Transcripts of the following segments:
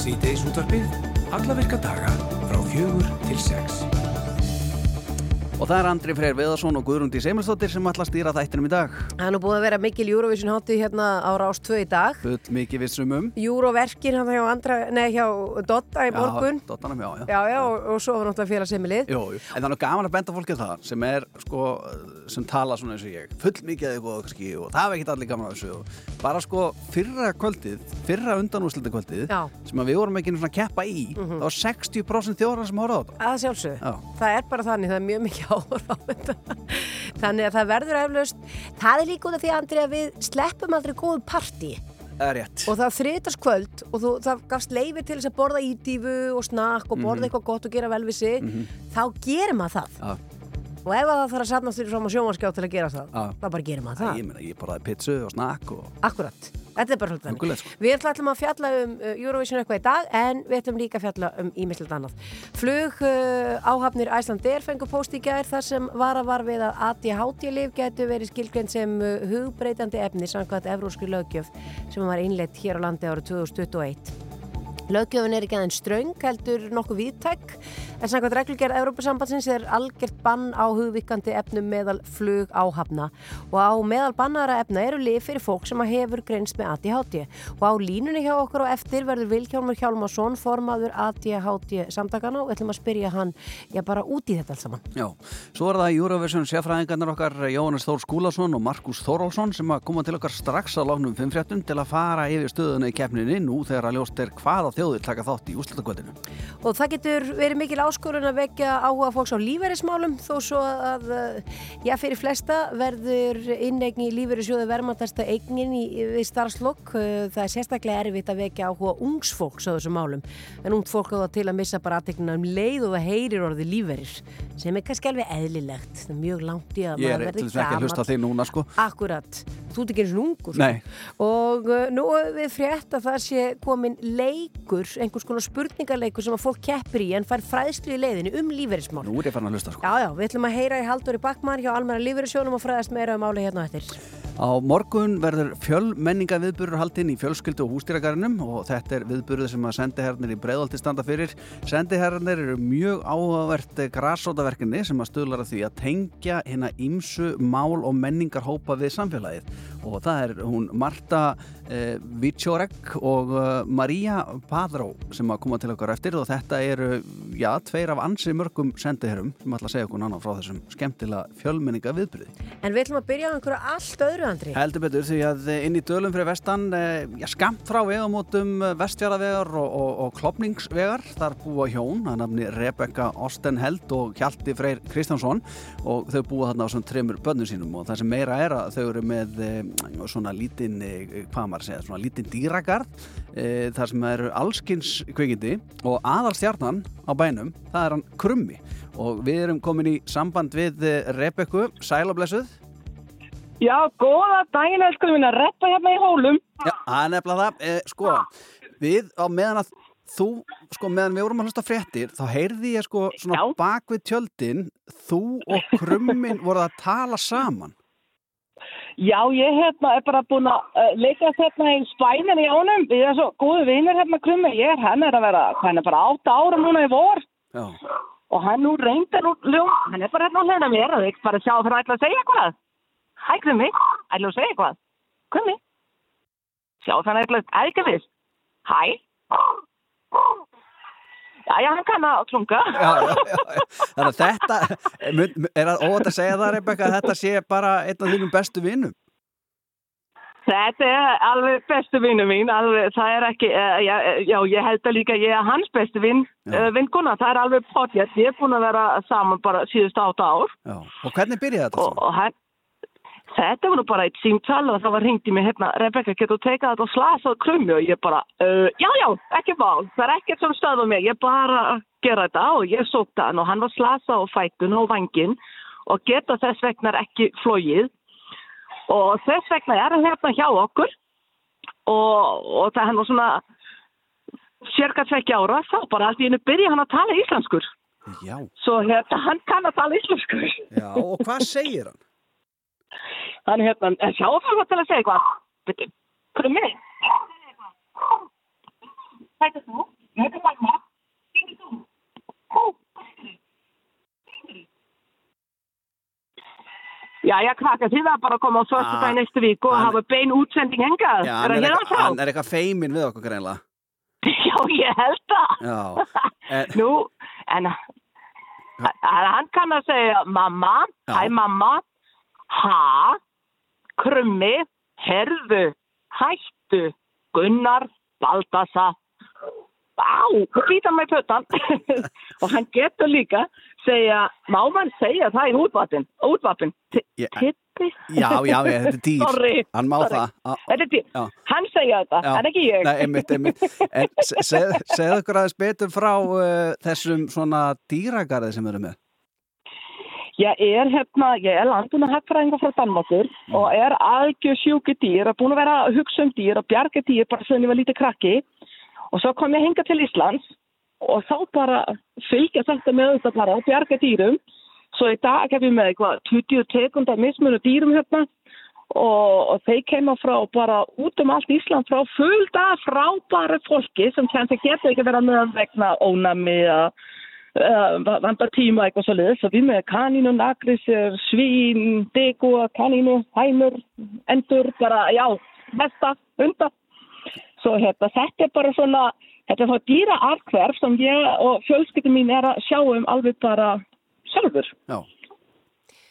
Sýteis útvarfið, alla virka daga frá fjögur til sex. Og það er Andri Freyr Veðarsson og Guðrundi Seimilsdóttir sem ætla að stýra þættinum í dag. Það er nú búið að vera mikil Eurovision hátti hérna á Rás 2 í dag. Full mikið vissum um. Euroverkin hann hjá, andra, nei, hjá Dotta í morgun. Já, Dottanum, já, já. Já, já, og, og svo var náttúrulega félagsemilið. Jú, jú. En það er nú gaman að benda fólkið það sem er, sko, sem tala svona eins og ég. Full mikið eða eitthvað, kannski, og það er ekkit allir gaman af þessu. Bara, sko, fyrra kvöldið, fyrra undanúslita kvöldið, Já. sem að við vorum ekki svona að keppa í, það var 60% þjóðar sem horfði á þetta. Þannig, að það verður eflaust. Það er líka út af því, Andri, að við sleppum aldrei góðu partí. Og það þriðtast kvöld og þú, það gafst leifi til þess að borða ídífu og snakk og borða eitthvað gott og gera vel við sig. Þá gerir maður það. Já, Og ef að það þarf að safnast fyrir fram á sjónvarskjá til að gera það, Já. þá bara gerir maður það. ég meina, ég borðaði pizzu og snakk og... Akkurat, þetta er bara hlut Huggulegt, sko. Við ætlum að fjalla um uh, Eurovision eitthvað í dag en við ætlum líka að fjalla um ímislegt annað. Flug uh, áhafnir Æslandir fengur post í gær þar sem var að var við að ADHD-lif getur verið skilgreint sem uh, hugbreytandi efni samkvæmt evróskri lögjöf sem var innleitt hér á landi árið 2021. Löggjöfun er ekki aðeins ströng, heldur nokkuð viðtæk, en samkvæmt reglugerð Evrópusambandsins er algjört bann á hugvikandi efnum meðal flug áhafna og á meðal bannara efna eru lif fyrir fólk sem hefur greinst með ADHD og á línunni hjá okkur og eftir verður Vilhjálmur Hjálmarsson formaður ADHD samtakana og við ætlum að spyrja hann já bara út í þetta alls saman. Já, svo er það Eurovision sérfræðingarnir okkar Jóhannes Þór Skúlason og Markus Þórólsson sem að koma til okkar strax að lágnum 5.13 til að fara yfir stöðuna í keppninni nú þegar að ljóst er hvaða þjóðir taka þátt í úslutakvöldinu. Áskorun að vekja áhuga fólks á lífeyrismálum þó svo að, uh, já, fyrir flesta verður innegni í lífeyrissjóðu verðmantasta eignin í, við starfslokk. Uh, Það er sérstaklega erfitt að vekja áhuga ungs fólks á þessum málum. En ungt fólk á það til að missa bara aðtegnina um leið og það heyrir orðið lífeyrir sem er kannski alveg eðlilegt. Það er mjög langt í að maður þess ekki að hlusta þig núna sko. Akkurat, þú ert ekki eins og ungur sko. Nei. og uh, nú við frétt að það sé komin leikur, einhvers konar spurningarleikur sem að fólk keppir í en fær fræðslu í leiðinu um lífeyrismál Nú er ég farin að hlusta sko. Já, já, við ætlum að heyra í Halldóri Backmann hjá Almenna lífeyrissjónum og fræðast meira um áli hérna á eftir Á morgun verður fjölmenninga viðburur haldinn í fjölskyldu og hústýragarnum og þetta er viðburður sem að sendiherrnir í breiðalti standa fyrir. Sendiherrnir eru mjög áhugavert grásótaverkinni sem að stuðlar að því að tengja hérna ímsu mál og menningarhópa við samfélagið og það er hún Marta eh, Vítsjórek og eh, Maria Padró sem að koma til okkar eftir og þetta eru, já, tveir af ansi mörgum sendiherrum sem ætla að segja okkur nána frá þessum skemmtilega fjölmenninga viðburði. En við ætlum að byrja á einhverju allt öðru, Andri? Heldur betur því að inn í dölum fyrir vestan, eh, já, skamt frá vegamótum vestfjaravegar og, og, og klopningsvegar, þar búa hjón, að nafni Rebecca Ostenheld og Hjalti Freyr Kristjánsson og þau búa þarna á svona tremur bönnum sínum og það sem meira er að þau eru með eh, svona lítinn, eh, hvað maður segja, svona lítinn dýragarð, eh, þar sem eru allskins kveikindi og aðalstjarnan á bænum, það er hann Krummi. Og við erum komin í samband við eh, Rebeccu, sælablessuð. Já, góða daginn, elskum mín að reppa hérna í hólum. Já, það er nefnilega það. Eh, sko, við á meðan að þú, sko, meðan við vorum að hlusta fréttir, þá heyrði ég sko svona Já. bak við tjöldin, þú og krummin voruð að tala saman. Já, ég hérna er bara búin að uh, leika hérna í spænin í ánum. Við erum svo góðu vinir hérna krummi. Ég er hann er að vera, hann er bara átta ára núna í vor. Já, Og hann nú reyndar nú, hann er bara hérna hliðina á mér og ekki bara sjá fyrir að ætla að segja eitthvað. Hæ, krummi, ætla að segja eitthvað. Krummi, sjá fyrir að ætla að ekki viss. Hæ. Já, já, hann kann að klunga. já, já, já. Þannig að þetta, er það óvægt að segja það, Rebecca, að þetta sé bara einn af þínum bestu vinnum? Þetta er alveg bestu vinnu mín, alveg, það er ekki, uh, já, já, ég held að líka ég er hans bestu vinn, uh, vinkuna, það er alveg potjett, ég er búin að vera saman bara síðust átta ár Já, og hvernig byrjaði þetta? og, og þetta var nú bara eitt símtal og það var hringt í mig hérna, Rebecca, getur þú tekað þetta og slasað krummi og ég bara, uh, já, já, ekki mál, það er ekkert sem stöða mig, ég bara að gera þetta. Og ég sókta hann og hann var slasað á fækun og vangin og geta þess vegna ekki flóið og þess vegna er hann hérna hjá okkur. Og, og það er nú svona cirka tvekki ára þá bara allt í hennu byrja hann að tala íslenskur. Já, svo hérna hann kann að tala íslenskur. Já, og hvað segir hann? Hann hérna, en sjá það var til að segja eitthvað Byrju, krummi Hvað heitir þú? Heitir Magma. Heitir þú? Ó, hvað heitir þið? Já, já, krakka, þið var bara að koma á förstu Ah, dag næstu vík og hafa bein útsending hengað. Já, er hann það er, hérna frá? hann er eitthvað feimin við okkur greinlega. Já, ég held það. Já, en, Nú, en hann kann að segja mamma, hæ mamma, ha, krummi, herðu, hættu, Gunnar, Baldasa, á, býta mig pötan. og hann getur líka segja, má mann segja það í útvapin, útvapin, tippi. já, já, þetta er dýr. Sorry, Hann má sorry. það. Þetta er dýr. Já. Hann segja þetta, Já. en ekki ég. Nei, einmitt, einmitt. En se- segð okkur aðeins betur frá uh, þessum svona dýragarði sem erum með. Ég er hérna, ég er landun og hagfræðingar frá Danmarkur og er algjör sjúki dýr og búin að vera að hugsa um dýr og bjarga dýr bara sem ég var lítið krakki. Og svo kom ég hinga til Íslands og þá bara fylgja þetta með þetta bara að bjarga dýrum. Svo í dag hef ég með eitthvað 20 tekundar mismunu dýrum hérna og, og þeir kemur frá bara út um allt Ísland frá fullt af frábæri fólki sem kannski geta ekki vera með vegna ónami eða vandar tíma eitthvað svo leiðis og við með kanínu, nagrisir, svín, degu, kanínu, hænur, endur, bara, já, hesta, hunda. Svo hérna, þetta er bara svona, þetta er svona dýra arkverf sem ég og fjölskyldin mín er að sjá um alveg bara sjálfur. Já,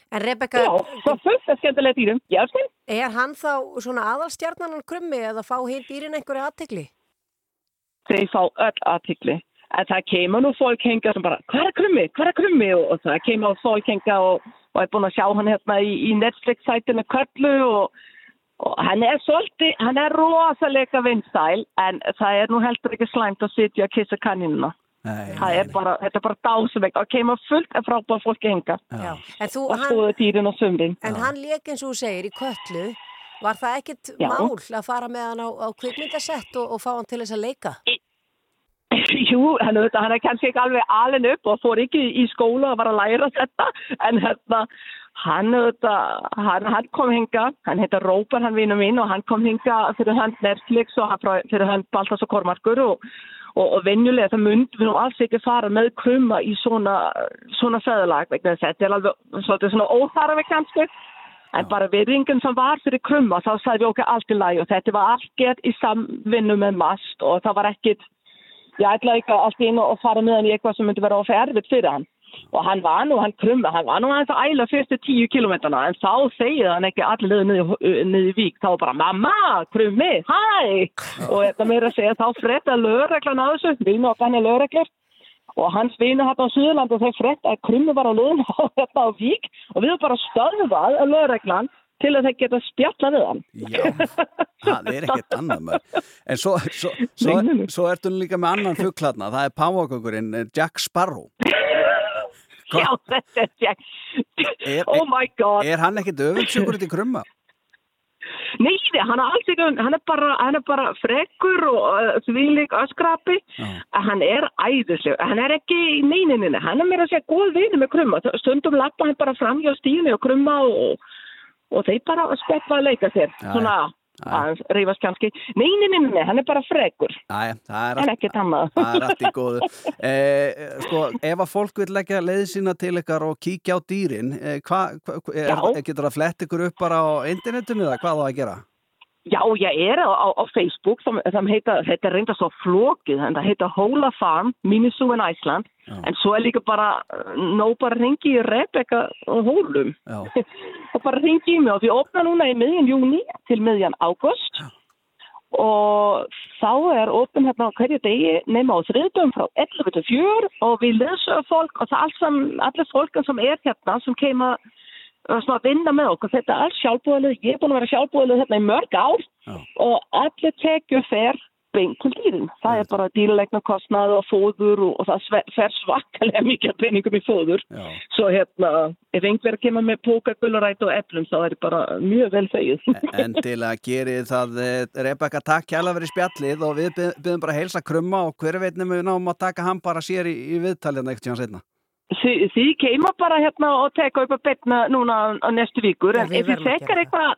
En Rebecca, Já, svo fullt af skemmtilega dýrum. Já, skemmt. er hann þá svona aðalstjarnanan krummi eða fá hinn dýrin einhverju aðtegli? þeir fá öll aðtikli. En það kemur nú fólk henga sem bara, hvað er krummi, hvað er krummi? Og, og það kemur fólk henga og, og er búin að sjá hann hérna í, í Netflix-sætinu Köllu og, og hann er svolítið, hann er rosalega vindstæl en það er nú heldur ekki slæmt að sitja og kissa kaninuna. nei, Það er bara, þetta er bara dásumvegt og kemur fullt af frábæð fólki henga Já. En, þú, og hann, skoða dýrin og sumrin. en hann leik eins og þú segir í köllu, var það ekkit Já. mál að fara með hann á, á kvikmyndasett og, og fá hann til þess að leika? Jú, hann, er kannski ekki alveg alin upp og fór ekki í skóla og var að læra þetta en hérna, hann, hann, hann kom hinga, hann heita Róber, hann vinur mín og hann kom hinga fyrir hann Netflix og hann fyrir hann Baltas og Kormarkur og, og, og venjulega það myndi við alls ekki fara með krumma í svona, svona að þetta er alveg svona óþarfi kannski En bara virðingin sem var fyrir krumma þá sagði við okkur allt í lagi og þetta var allt gert í samvinnu með mast og það var ekkit ég ætlaði ekki allt í einu að fara með hann í eitthvað sem myndi vera ofið erfitt fyrir hann. Og hann var nú, hann krumma, hann var nú aðeins að æla fyrstu tíu kilometrana, en þá segið hann ekki allir liður niður, niður í vík, þá var bara mamma, krummi, hæ! Og þetta meira að segja, þá fretta lögreglan að þessu, við með okkar hann er lögreglir. Og hans vinu hann á Suðurland og þeir fretta að krummi var á liðin á, hérna á vík og við bara stöðvað að lögreglan til að þeir geta spjalla við hann. já, það er ekkert annað maður. En svo, svo, svo, svo ertu líka með annan fugglarna, það er páfagöngurinn Jack Sparrow. Hva- Já, þetta er Jack. Er- oh my god. Er hann ekkert öfundsjúkur í krumma? Nei, hann er ekki, hann er bara, hann er bara frekkur og uh, þvílik öskrapi, Já. hann er æðisleg, hann er ekki í neyninni, hann er meira að segja góð vini með krumma, stundum lappa hann bara fram hjá stíðinu og krumma og, og þeir bara speppa að leika sér, Já, svona, að reyfast kannski, nei, nei, nei, nei, hann er bara frekkur, Æ, er er ekkert annað. Það er allt í góðu. Eh, sko, ef að fólk vil leggja leið sína til ykkar og kíkja á dýrin, eh, hva, hva, er, getur það flett ykkur upp bara á internetinu eða hvað á að gera? Já, ég er á, á, á Facebook, sem, heita, þetta er reynda svo flókið, það heita Hóla Farm, Minisu in Iceland, Já. en svo er líka bara, nó bara ringi í Rebecca og Hólum. Já, og bara ringi í mig og við opna núna í miðjan júni til miðjan águst og þá er opin hérna á hverju degi nema á þriðdöfum frá 11 til 4 og við lesum fólk og það er allt sem, allir fólkan sem er hérna sem keima að vinna með okkur, þetta er alls sjálfbúðalið, ég er búin að vera sjálfbúðalið hérna í mörg ár Já. og allir tekju fer beint til dýrin. Það er bara dýrleikna kostnað og fóður og, og það fer svakalega mikið peningum í fóður. já. Svo hérna, ef einhver kemur með póka, gullurætt og eplum, þá er það bara mjög vel þegið. Endilega gerið það eh, Rebecca, takk kjæla verið spjallið og við byðum bara að heilsa krumma og hver veit nefnum við náum að taka hann bara sér í, í tíðan setna. Þi, þið kemur bara hérna og teka upp að betna núna á, næstu vikur, Já, en ef þið tekar eitthvað,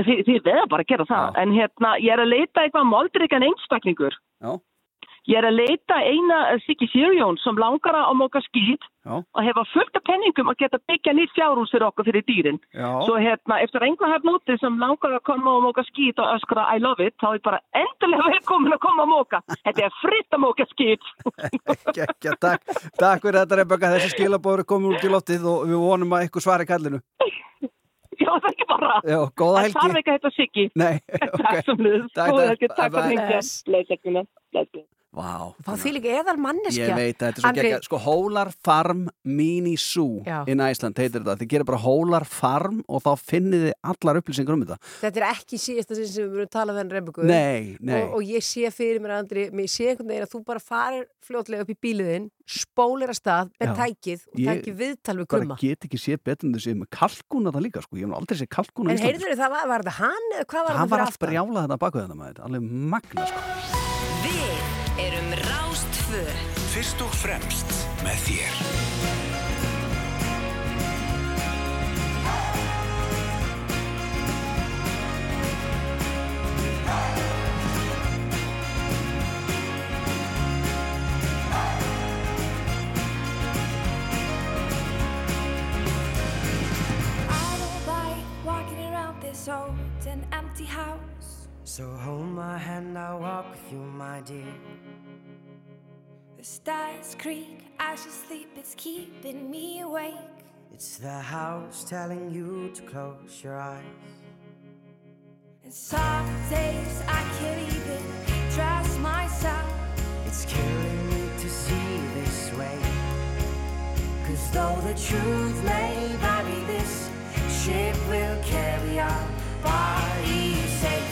þið, þið veða bara að gera það, Já. en hérna, ég er að leita eitthvað moldrikan einstaklingur. Já, Ég er að leita eina uh, Siggi Sirjón sem langar að móka skýt Já. og hefa fullt af penningum að geta byggja nýtt fjárhús fyrir okkur fyrir dýrin. Já. Svo hérna, eftir einhver hafn úti sem langar að koma og móka skýt og öskra I love it, þá er bara endilega velkomin að koma að móka. Þetta er fritt að móka skýt. Gekja, takk, takk fyrir þetta Rebecca, þessi skilabóður komin út í loftið og við vonum að ykkur svari kallinu. Já, það er ekki bara. Já, góða Það þarf helgi. ekki að heita Siggi. Nei, Takk ok. Takk, Vá. Fá því líka eðal manneskja. Ég veit að þetta er svo Andri- geggja, sko Hólar Farm Mini Zoo Já. in Æsland heitir þetta, þið gerir bara Hólar Farm og þá finnið þið allar upplýsingar um þetta Þetta er ekki síðasta sinn sem við verðum að tala. Nei, nei, Og, og ég sé fyrir mér, Andri, mér sé einhvern veginn að þú bara farir fljótlega upp í bíliðinn, spólir að stað með tækið og Ég tækið viðtal við bara krumma. get ekki séð betur en þessi með kalkun þetta líka, sko, ég hef aldrei séð kalkun á En heyrður það, var, var þetta hann eða hvað var þetta fyrir allt Rástfö Fyrst og fremst með þér. I don't like walking around this old and empty house. So hold my hand, I'll walk with you, my dear. The stars creak as you sleep, it's keeping me awake. It's the house telling you to close your eyes. And some days I can't even trust myself. It's killing me to see this way. Cause though the truth may vary, this ship will carry our bodies safe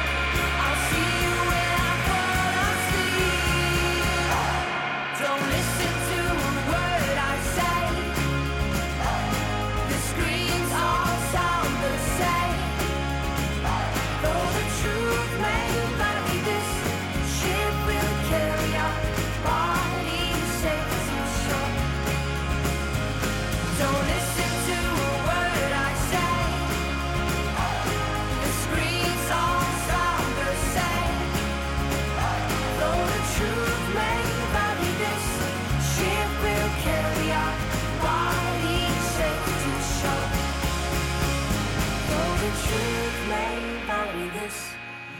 Truth may vary, this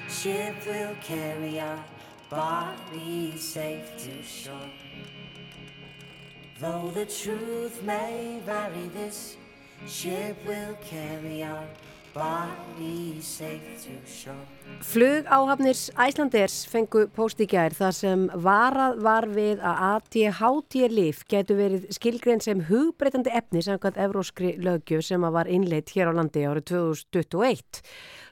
ship will carry our bodies safe to shore. Though the truth may vary, this ship will carry our bodies safe to shore. Flug áhafnir Æslanders fengu póst í gær þar sem varað var við að ADHD-lif getur verið skilgrein sem hugbreytandi efni samkvæmt evróskri lögjöf sem var innleitt hér á landi árið 2021.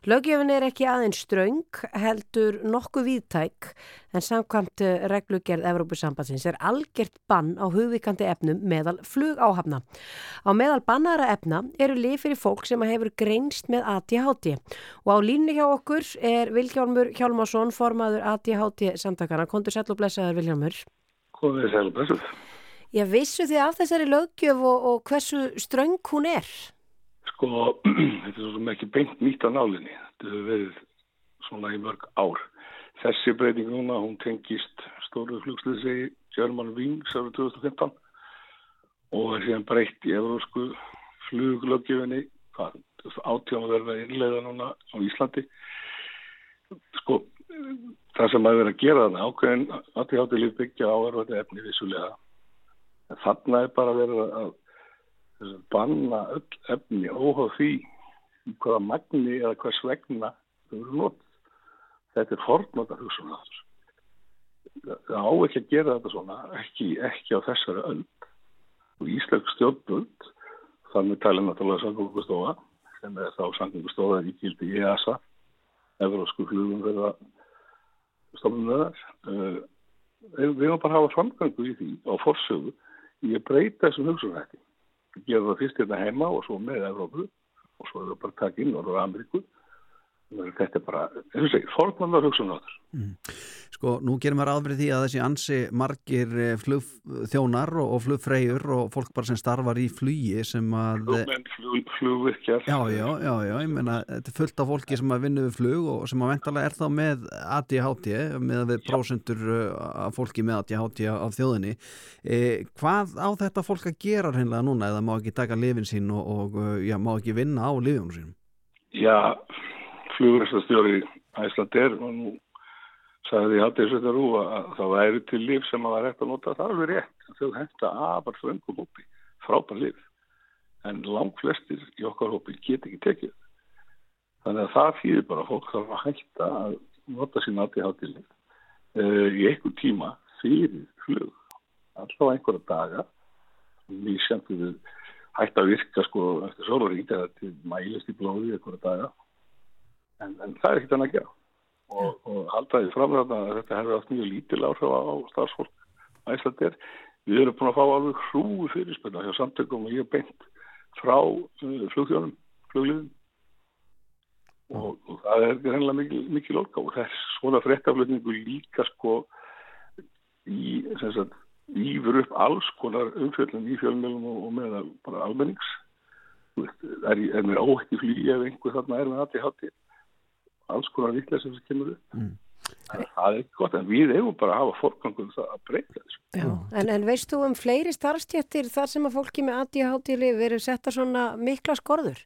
Lögjöfin er ekki aðeins ströng, heldur nokkuð víðtæk en samkvæmt eh, reglugerð Evrópusambansins er algjört bann á hugvíkandi efnum meðal flugáhafna. Á meðal bannara efna eru lif fyrir fólk sem hefur greinst með ADHD og á línu hjá okkur er Vilhjálmur Hjálmarsson, formaður ADHD samtakana. Kondur sæll og blessaður Vilhjálmur. Komið sæl blessuð. Já, vissu þið af þessari löggjöf og, og hversu ströng hún er? Sko, þetta er svo sem ekki beint nýtt á nálinni. Þetta hefur verið svona í mörg ár. Þessi breyting núna, hún tengist stóru flugslýsi German Wings árið 2015 og er síðan breytt í eurósku fluglöggjöfinni hvað, átján að verða innlega núna á Íslandi. Sko, það sem að vera að gera þarna ákveðin að hátti líf byggja á erfandi efni vissulega. Þarna er bara verið að að banna öll efni óháð því hvaða magni eða hvers vegna þau eru nótt. Þetta er fornóta hugsunar. Það á ekki að gera þetta svona, ekki, ekki á þessari öll. Íslensk stjórnbund, þannig talið náttúrulega samgöngustofa, sem er þá samgöngustofa í gildi EASA, Evrósku flugum þeirra stofnunar. Uh, við erum bara að hafa framgöngu í því á forsögu í að breyta þessum hugsunarhætti gera það fyrst hérna heima og svo með Evrópu og svo er það bara að taka inn og Ameríku þetta er bara, eins og segir, fórkvæmlega hugsun á þess Sko, nú gerum við ráðverið því að þessi ansi margir eh, flugþjónar og, flugfreyjur og fólk bara sem starfar í flugi sem að... flugmenn, flug, flugvirkjar Já, já, já, já, ég meina, þetta er fullt af fólki sem að vinna við flug og sem að ventalega er þá með ADHD, með við prósendur af fólki með ADHD af þjóðinni. E, hvað á þetta fólk að gera hreinlega núna eða má ekki taka lifin sín og, og já, má ekki vinna á lifinum sínum? Já, flugverðstastjóri Æslandir og nú sagði ég aldrei þetta rú að það væri til líf sem að er hægt að nota. Það er alveg rétt, þau hægt að afar þröngum hópi, frábær líf en langt flestir í okkar hópi get ekki tekið. Þannig að það þýðir bara fólk þarf að hætta að nota sín ADHD líf uh, í einhver tíma fyrir flug. Alltaf einhverja daga. Við sem við hætta að virka sko eftir sólarík eða til mælist í blóði einhverja daga en, en það er ekkert hann að gera. Og, og haldaði framræðan að þetta hefur haft mjög lítil áhrif á starfsfólk æslandir. Við erum búin að fá alveg hrúi fyrirspunna hjá samtökum og ég er beint frá uh, flugþjónum, flugliðum. Og, og það er reynilega mikil, mikil orka og þess svona fréttaflutningu líka sko í, sem sagt, lífur upp alls konar umfjöldum í fjölmjölum og, og með bara almennings. Veist, Er, er mér óhætti flýja ef einhver þarna er með aðti hátti alls konar vittlega sem kemur upp. Mm. Það er ekki gott, en við hefum bara að hafa fórgangum það að breyta þessu. Já, en, en veist þú um fleiri starfstjættir þar sem að fólki með ADHD verið setta svona mikla skorður?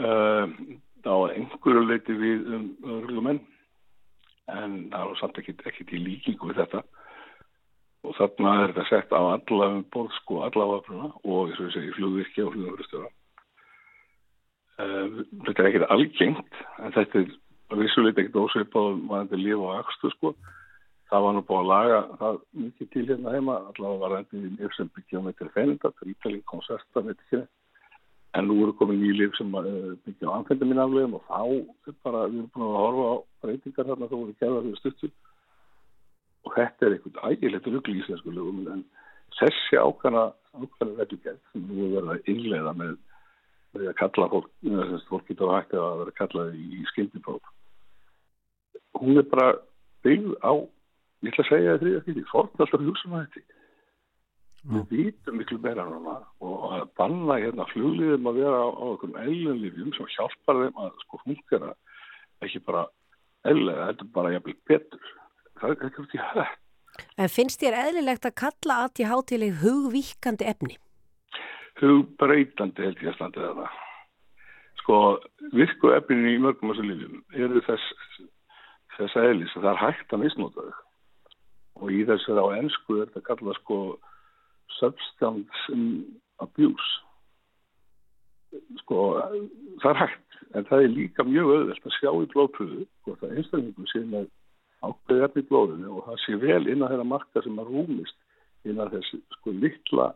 Uh, á einhverju leiti við um örgumenn, en það er samt ekki, ekki til líkingu við þetta. Og þarna er þetta sett á alla um borð, sko, alla áafruna og eins og ég segi, flugvirkja og flugverðstöða. Uh, þetta er ekkert algengt, en þetta er vissulegt ekkert ósveipað varandi líf og axtu sko. Það var nú búið að laga það mikið til hérna heima, allavega var þetta líf sem byggja með til fenninda, til ítalík konserta, veit ekki. En nú eru komið líf sem uh, byggja á anfendaminaflegum og þá bara, við erum búin að horfa á breytingar þarna þá voru kæða fyrir stuttur. Og þetta er eitthvað ægilegt rugl í íslensku lögum, en þessi ákvæmna, ákvæmna reglugjörð sem við verðum að innlega með við að kalla fólk, fólk getur að hægt að vera kallað í skildipróf. Hún er bara byggð á, ég ætla að segja þetta því að fólk er alltaf þetta. Við vitum miklu meira núna og að banna hérna flugliðum að vera á, á okkur eilunlifjum sem hjálpar þeim að sko fungera ekki bara eðlega, þetta er bara jafnvel betur. Það er ekki út í hætt. En finnst þér eðlilegt að kalla ADHD-leg hugvíkandi efni? Hugbreytandi held ég að standa þetta. Sko, virku efninni í mörgum þessu lífum eru þess, þess aðeins að það er hægt að misnóta þau. Og í þess að á ennsku er þetta kallað sko substance abuse. sko, það er hægt, en það er líka mjög auðvelt að sjá í blóðpröfu hvort að einstaklingu sé með ákveði efni í blóðinu og það sé vel innan þeirra marka sem að rúmist innan þessi sko litla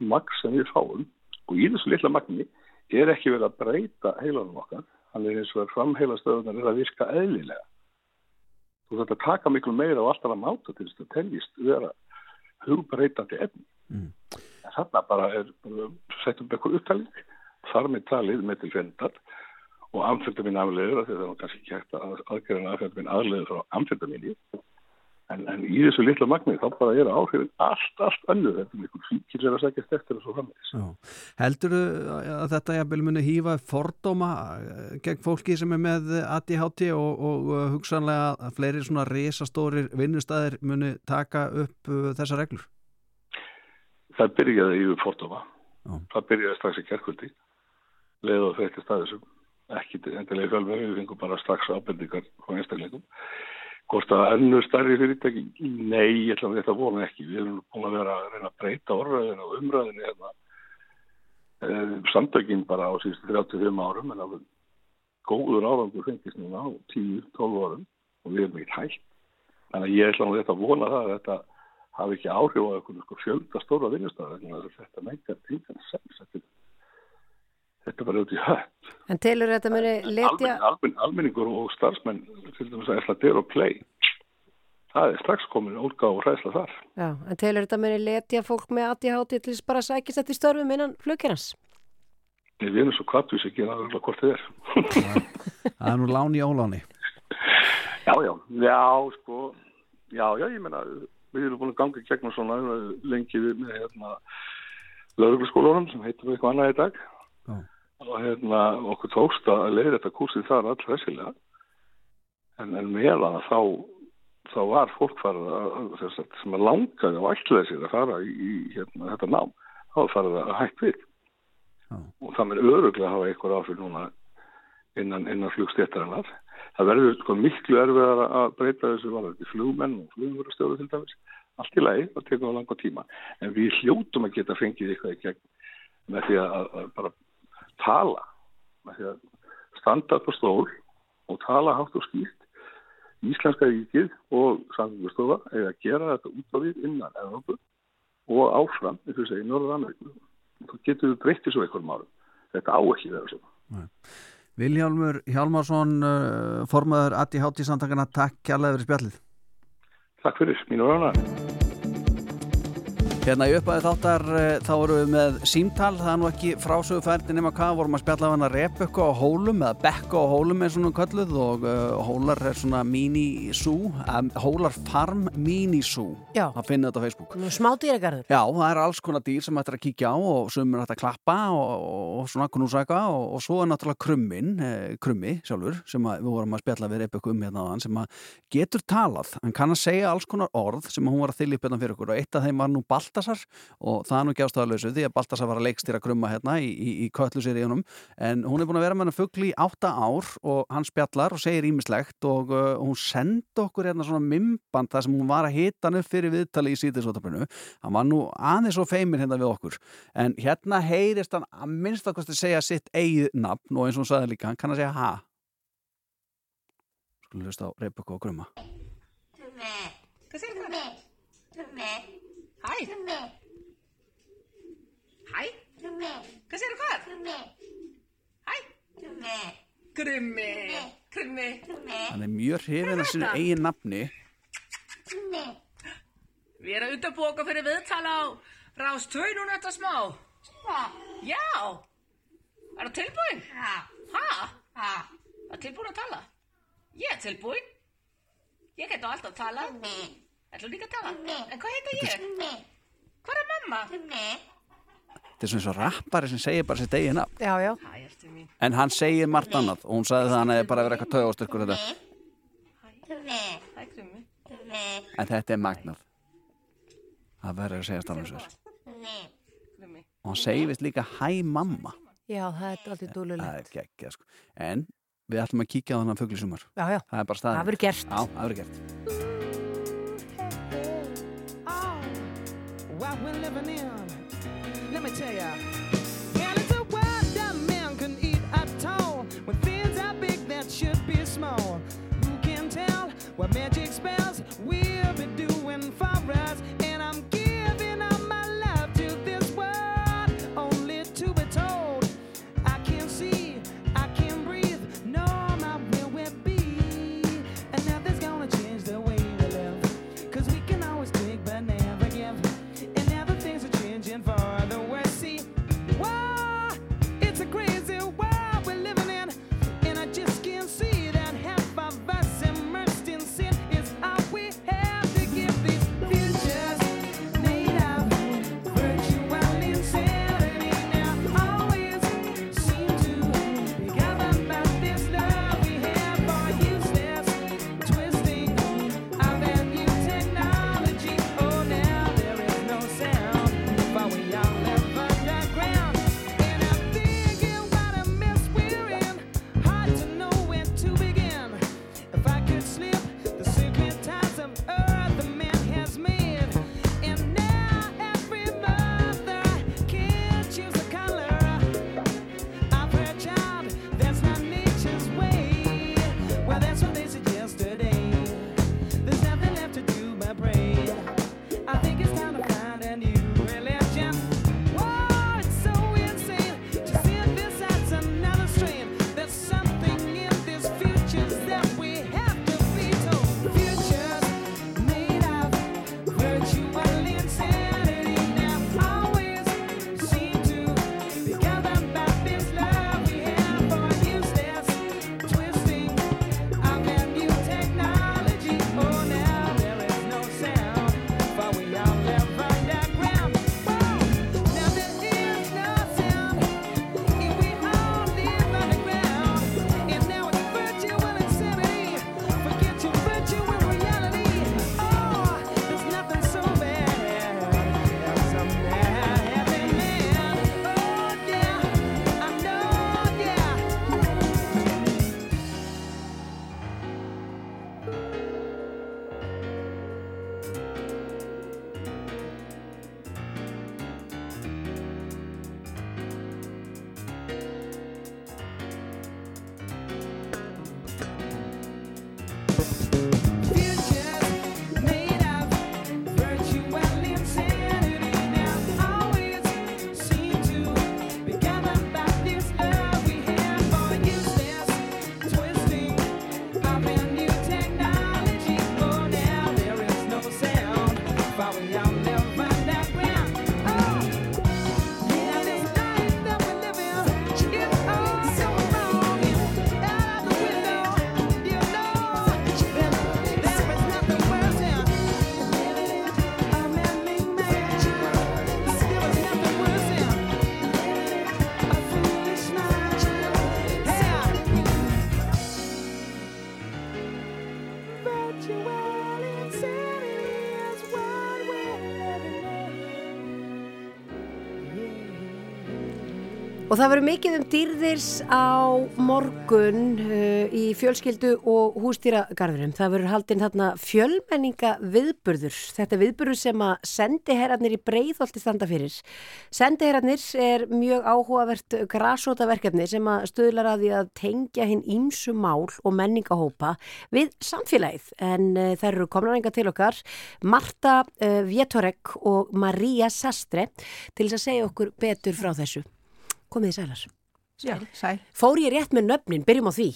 magn sem við fáum og í þessu litla magni er ekki verið að breyta heilanum okkar, hann er eins og að framheila stöðunar er að virka eðlilega. Þú þetta taka miklu meira og alltaf að máta til þess að teljist vera hugbreytandi efni. Mm. En þarna bara er, setjum eitthvað upptalning, þar með talið með til fendal og amfetamin afleður, af því það er kannski ekki hægt að amfetamin afleður frá amfetaminni. En, en í þessu litla magni þá bara er áhrifin allt, allt önnur. Þetta er einhvern fíkir sem er að sækjast eftir og svo framvegis. Já. Heldur að þetta jafnvel muni hýfa fordóma eh, gegn fólki sem er með ADHD og, og uh, hugsanlega að fleiri svona risastórir vinnustæðir muni taka upp uh, þessa reglur? Það byrjaði yfir fordóma. Já. Það byrjaði strax í kerkvöldi. Leið og þetta staðisum. Ekki endilega fjölveri, við fengum bara strax ábendingar frá einstaklingum. Hvort að ennur starri fyrirtæki? Nei, ég ætla að þetta vona ekki. Við erum búin að vera að reyna að breyta orðræðinu og umræðinu hérna. E, samtökin bara á síðustu 35 árum en alveg góður árangur fengist núna á 10-12 árum og við erum ekki hægt. Þannig að ég ætla að þetta vona það að þetta hafi ekki áhrif á eitthvað sko, fjölda stóra vinnustæða þetta meikar tingan sens þetta, þetta var auðvitað í hött En telur þetta muni letja... almenning, almenning, almenningur og starfsmenn til dæmis að ætla að dera og play það er strax komin ólga og hræsla þar Já, en telur þetta muni letja fólk með ADHD til þess bara að sækist eftir störfum innan flugkjærans? við erum svo kvartvísi ekki að það hvort þið er Það er nú láni í óláni. já, já, já, sko já, já, ég meina við erum búin að ganga í gegnum svona lengi við með hérna lauruglaskólanum sem heitum við eitthvað annað í dag. Og hérna okkur tókst að leiða þetta kursið þar all hressilega en, en meðan þá þá var fólk farið að, sem að langaði og ætlaði sér að fara í, hérna, þetta nám þá farið að hægt við. Já. og það með öruglega hafa eitthvað áfyrir núna innan, innan flugstéttarinnar það verður sko miklu erfiðar að breyta þessu varðandi flugmenn og flugverðarstjóðu til dæmis. Allt í lagi, það tekur á langa tíma. En við hljótum að geta fengið eitthvað í gegn með því að, að bara tala því standa upp á stól og tala hátt og skýrt Íslenska ríkið og samfélagstofa eða að gera þetta út á við innan Evrópu og áfram, eins og segja, í Norður Ameríku. Þá getur við breyttið svo einhverjum árum. Þetta á ekki vera svona. Viljálmur Hjálmarsson, uh, formaður ADHD samtakana, takk kjærlega fyrir spjallið. Takk fyrir, mínu rána. Hérna í uppæði þáttar uh, þá erum við með símtal, það er nú ekki frásögufærdi nema hvað, vorum að spjalla af hana Rebekka á hólum eða Bekka á hólum er svona kölluð og uh, hólar er svona mini-zoo, um, hólar farm Já. það finnir þetta á Facebook. Smá dýragarður. Já, það er alls konar dýr sem ættir að kíkja á og sem er hægt að klappa og, og svona knúsaka og, og svo er náttúrulega krummin, eh, krummi sjálfur sem að, við vorum að spjalla við Rebekku um hérna á hann sem að getur talað, hann kann að segja alls konar orð sem að hún var að Baltasar og það er nú ekki ástæðalösu því að Baltasar var að leikstýra krumma hérna í, í, í kölluseríunum en hún er búin að vera með hann fugli í átta ár og hann spjallar og segir ímislegt og uh, hún sendi okkur hérna svona mimband þar sem hún var að hita hann upp fyrir viðtali í síðisvotabunu hann var nú aðeins og feimin hérna við okkur en hérna heyrist hann að minnst að segja sitt eigið nafn og eins og hún sagði líka, hann kann að segja ha. Skulum hlusta á Rebekku og Grumma Hvað segir það? Hæ? Hæ? Hvað segir hvað? Hæ? Krummi. Krummi. Hann er mjög hrifin af sinu eigin nafni. Við erum að undanbúa okkur fyrir viðtala á Rás 2 núna þetta smá. Já. Er það tilbúin? Ha? Ha? Er tilbúin að tala? Ég er tilbúin. Ég get á alltaf að tala Ætlum líka að tala. En hvað heita ég? Hvað er mamma? þetta er svona eins og rappari sem segir bara sitt eigin nafn. Já, já. En hann segir margt annað. Og hún sagði það að hann hefði bara verið eitthvað taugastökkur þetta. Hæ, krummi en þetta er magnað. Það verður að segja stafnum Krummi og hann segir vist líka hæ mamma. Já, það er alltaf það dúlulegt. er geggja sko. en við ætlum að kíkja á þannig fuglisumar Já, já. það er bara staðin Það verður gert. Já, það verður gert living in. Let me tell ya. Well, it's a world that man can eat at all. When things are big that should be small. Who can tell what magic's? Og það verður mikið um dýrðirs á morgun uh, í fjölskyldu og hústýragarðurum. Það verður haldinn þarna fjölmenninga viðburður. Þetta er viðburður sem að sendiherrarnir í breiðholti standa fyrir. Sendiherrarnir er mjög áhugavert grasótaverkefni sem að stöðlar að því að tengja hinn ímsu mál og menningahópa við samfélagið. En uh, þær eru komnarenga til okkar Marta uh, Vietorek og Maria Sastre til að segja okkur betur frá þessu. Komið þið sælar. Já, sæl. Fór ég rétt með nöfnin, byrjum á því.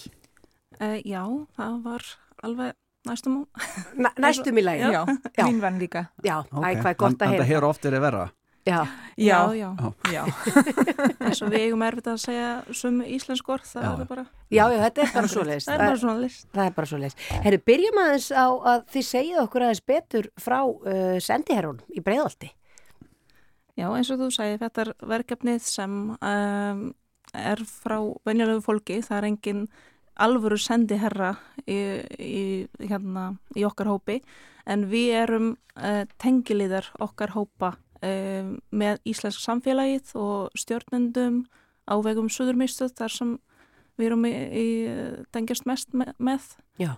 Uh, já, það var alveg næstum Næ, næstum í lagi. Já, Já. mín vann líka. Já, æ, hvað er gott að Það heyra. hefur oft verið verra. Já, Já, já, Já. já. Þess að við eigum erfitt að segja sumu íslensk orð, það Já. er bara, já, já, þetta er bara svo leist. það er bara svona list. Það er bara svo leist. Herru, byrjum aðeins á að þið segið okkur aðeins betur frá uh, sendiherrun í breiðolti. Já, eins og þú sagði, þetta er verkefnið sem um, er frá venjulegu fólki, það er engin alvöru sendiherra í, í, hérna, í okkar hópi, en við erum uh, tengiliðar okkar hópa um, með íslensk samfélagið og stjórnendum á vegum Suðurmistuð þar sem við erum í, tengjast mest með. Já.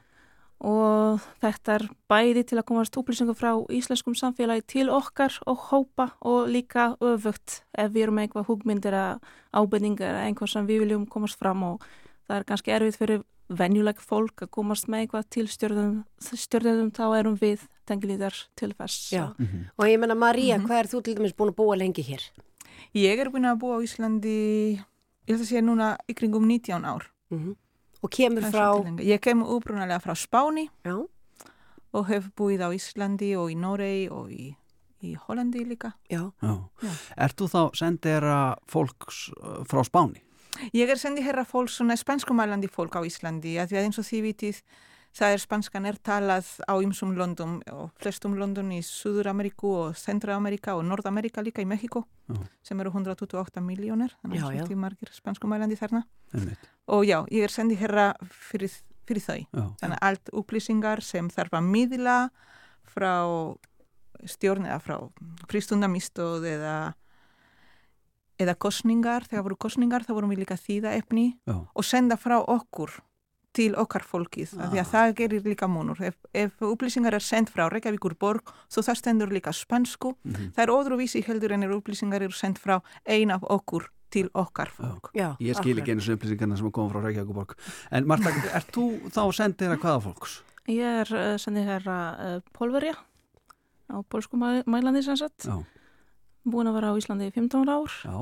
Og þetta er bæði til að komast upplýsingar frá íslenskum samfélagi til okkar og hópa og líka öfugt ef við erum með einhvað hugmyndir eða ábyrningar eða einhvað sem við viljum komast fram og það er kannski erfitt fyrir venjuleg fólk að komast með eitthvað til stjórnum, stjórnum þá erum við tengilítar til þess. Já. Og ég menna, María, hvað er þú til dæmis búin að búa lengi hér? Ég er búin að búa á Íslandi, ég ætla að segja núna í kringum 19 ár. Og kemur er frá... Ég kemur upprunalega frá Spáni Já. og hef búið á Íslandi og í Noregi og í, í Hollandi líka. Já. Já. Ert þú þá sendera fólks uh, frá Spáni? Ég er sendi herra fólk, svona spanskumælandi fólk á Íslandi, að því að eins og því vitið það er spanskan er talað á ymsum löndum og flestum löndum í Suður-Ameríku og Centra-Ameríka og Nord-Ameríka líka í Mexiko Já. sem eru 128 miljónir, þannig að já. svolítið margir spanskumælandi þarna. Einmitt. Og já, ég er sendi herra fyrir, fyrir þau. Já. Þannig að allt upplýsingar sem þarf að miðla frá stjórn eða frá frístundamistóð eða eða kostningar, þegar voru kostningar þá vorum við líka þýða efni Já. og senda frá okkur til okkar fólkið, af því að það gerir líka múnur. Ef, ef upplýsingar er sendt frá Reykjavíkur borg, svo það stendur líka spansku. Það er óðruvísi heldur en er upplýsingar eru sendt frá ein af okkur til okkar fólk. Já, Ég skil ekki einu sem upplýsingarna sem koma frá Reykjavíkuborg. En Marta, ert þú þá sendera hvaða fólks? Ég er uh, sendið herra uh, Pólverja á pólsku mæ- mælandi sem sagt. Já. Búin að vera á Íslandi í 15 ár. Já.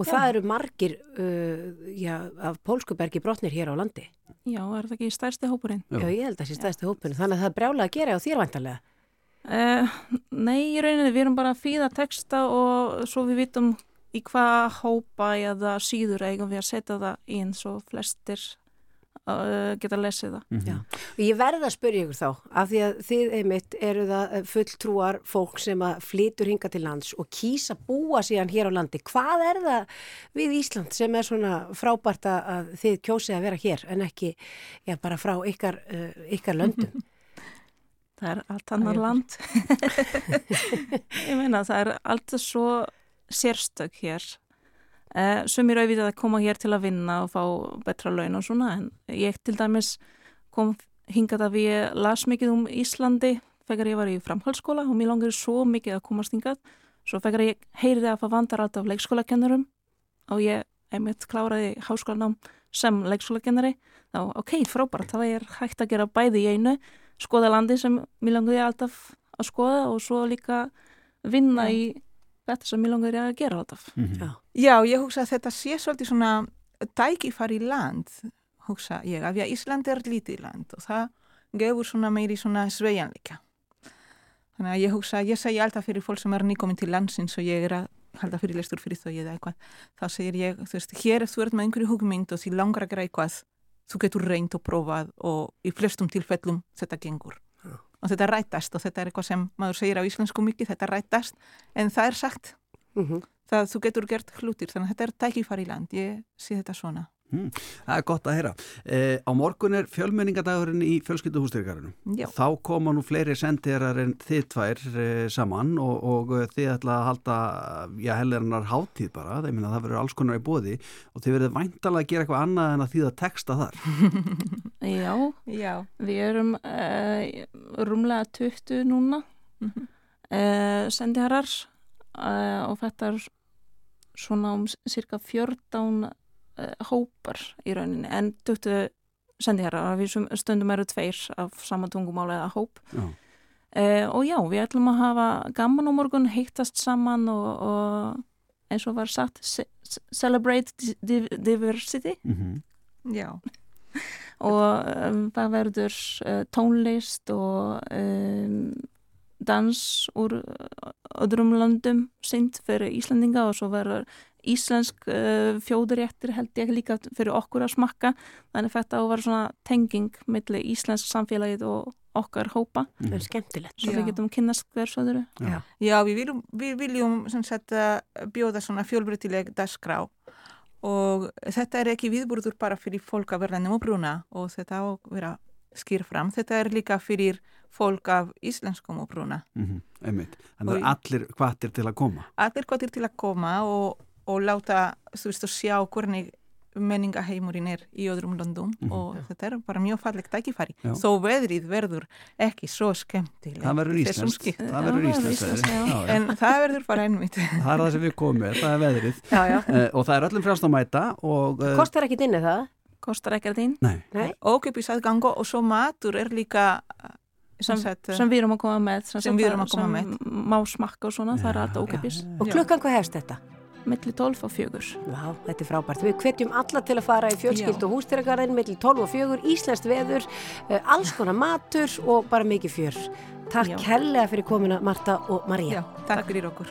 Og það eru margir uh, já, af pólskubergi brotnir hér á landi. Já, er það ekki stærsti hópurinn? Já, ég held að það sé stæðstu hópurinn. Þannig að það er brjálega að gera á þér vantarlega. Uh, nei, í rauninni, við erum bara að fýða texta og svo við vitum í hvað hópa eða síður eigum við að setja það inn svo flestir uh, geta lesið það. Já. Og ég verða að spyrja ykkur þá, af því að þið einmitt eru það eh, fulltrúar fólk sem að flytur hinga til lands og kýsa búa síðan hér á landi. Hvað er það við Ísland sem er svona frábært að- að þið kjósið að vera hér en ekki já, bara frá ykkar, uh, ykkar löndum? Það er allt annar land. ég meina, það er alltaf svo sérstök hér. Sem er auðvitað að koma hér til að vinna og fá betra laun og svona, en ég til dæmis kom hingað að ég las mikið um Íslandi þegar ég var í framhaldsskóla og mér langar svo mikið að komast hingað. Svo þegar ég heyrði að það vandar alltaf leikskólakennurum og ég einmitt kláraði háskólanám sem leikskólakennari, þá ok, frábært, þá er hægt að gera bæði í einu skoða landi sem mér langaði alltaf að skoða og svo líka vinna í þetta sem mér langaði að gera alltaf. Já. Já, ég hugsa að þetta sé svolítið svona tækifæri land, hugsa ég, af því að Ísland er lítið land og það gefur svona meiri svona sveianleika. Þannig að ég hugsa, ég segi alltaf fyrir fólk sem er nýkomin til landsins og ég er að halda fyrir lestur fyrir þau eða eitthvað, þá segir ég, þú veist, hér ef þú ert með einhverju hugmynd og því langar að gera eitthvað, þú getur reynd og prófað og í flestum tilfellum þetta gengur. Og þetta rætast og þetta er eitthvað sem maður segir á íslensku mikið, þetta rætast, en það er sagt það þú getur gert hlutir þannig að þetta er tækifæri í land, ég sé þetta svona Mm, það er gott að heyra. Eh, á morgun er fjölmenningadagurinn í fjölskylduhústyrkarinu. Já. Þá koma nú fleiri sendirar en þið tvær eh, saman og, og eh, þið ætla að halda, já, helgarinnar hátíð bara, þeim minna það verður alls konar í bóði og þið verður væntalega að gera eitthvað annað en að þýða texta þar. Já, Já. við erum uh, rúmlega 20 núna Mhm. uh, sendiherrar uh, og þetta er svona um cirka 14 uh, hópar í rauninni en 20 sendiherrar, við sem stundum eru tveir af sama tungumáli eða hóp Já. uh, og já, við ætlum að hafa gaman á morgun, heittast saman og, og eins og var sagt ce celebrate di di diversity Já. og um, það verður uh, tónlist og um, dans úr uh, öðrum löndum synd fyrir Íslandinga og svo verður íslensk uh, fjóðuréttir held ég líka fyrir okkur að smakka. Þannig að þetta á að vera svona tenging milli íslensk samfélagið og okkar hópa. Það er skemmtilegt. svo við getum kynnast hvers öðru. Já, Já. Við, viljum, við viljum sem sagt, bjóða svona fjölbreytileg dagskrá. Og þetta er ekki viðburður bara fyrir fólk að verða njóbruna og þetta á að vera skýr fram. Þetta er líka fyrir fólk af íslenskum uppruna. Mm einmitt. Þannig að allir hvatir til að koma. Allir hvað til að koma og, og láta, þú veist, að sjá hvernig menningaheimurinn er í öðrum löndum og þetta er bara mjög fallegt tækifæri. Já. Þó veðrið verður ekki svo skemmtileg. Það verður íslenskt. Það verður Já, það verður íslenskt. En það verður bara ennvitt. Það er það sem við komum með, það er veðrið. Já, já. Eh, og það er öllum frjálst að mæta og... eh, Kostar ekki inni það? kostar ekkert inn og köpisaðgangu og svo matur er líka eh, sem, sem, eh, sem við erum að koma með sem, sem við erum að koma með. má smakka og svona, já, það er alltaf óköpis og klukkan hvað hefst þetta? Mellir 12 og 4 Vá, þetta er frábært. Við hvetjum alla til að fara í fjölskyld og hústýragarðin mellir 12 og 4, Íslands veður eh, alls konar matur og bara mikið fjör. Takk helga fyrir komina Marta og Maria já, Takk fyrir okkur.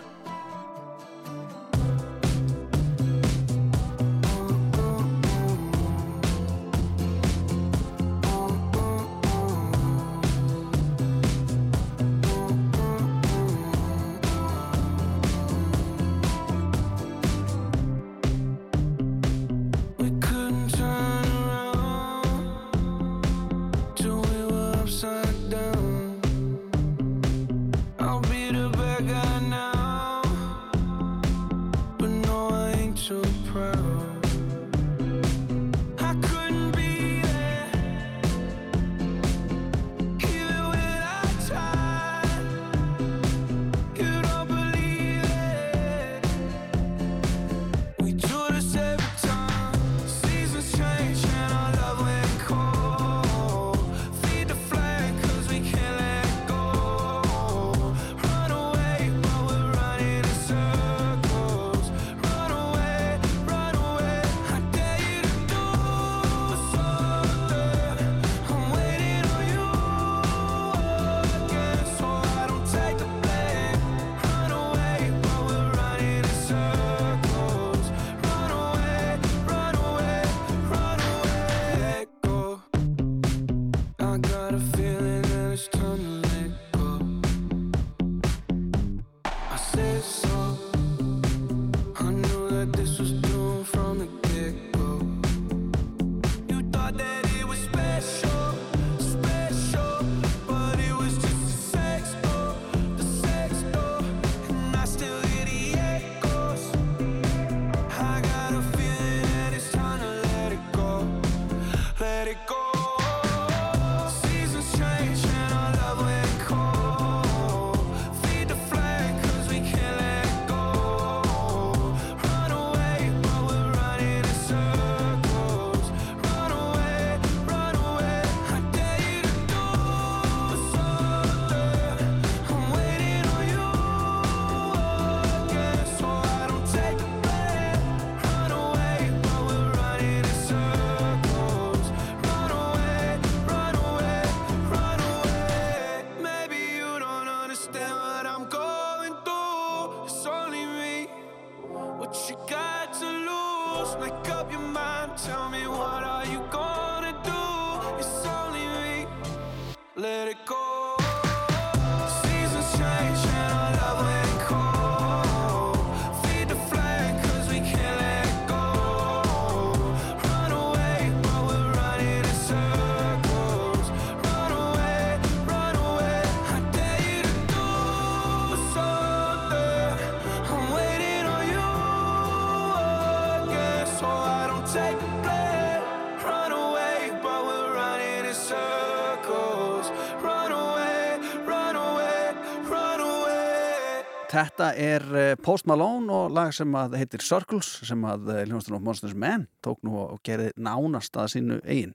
Þetta er eh, Post Malone og lag sem að heitir Circles sem að eh, Ljónstun of Monsters Men tók nú og gerði nánast að sínu eigin.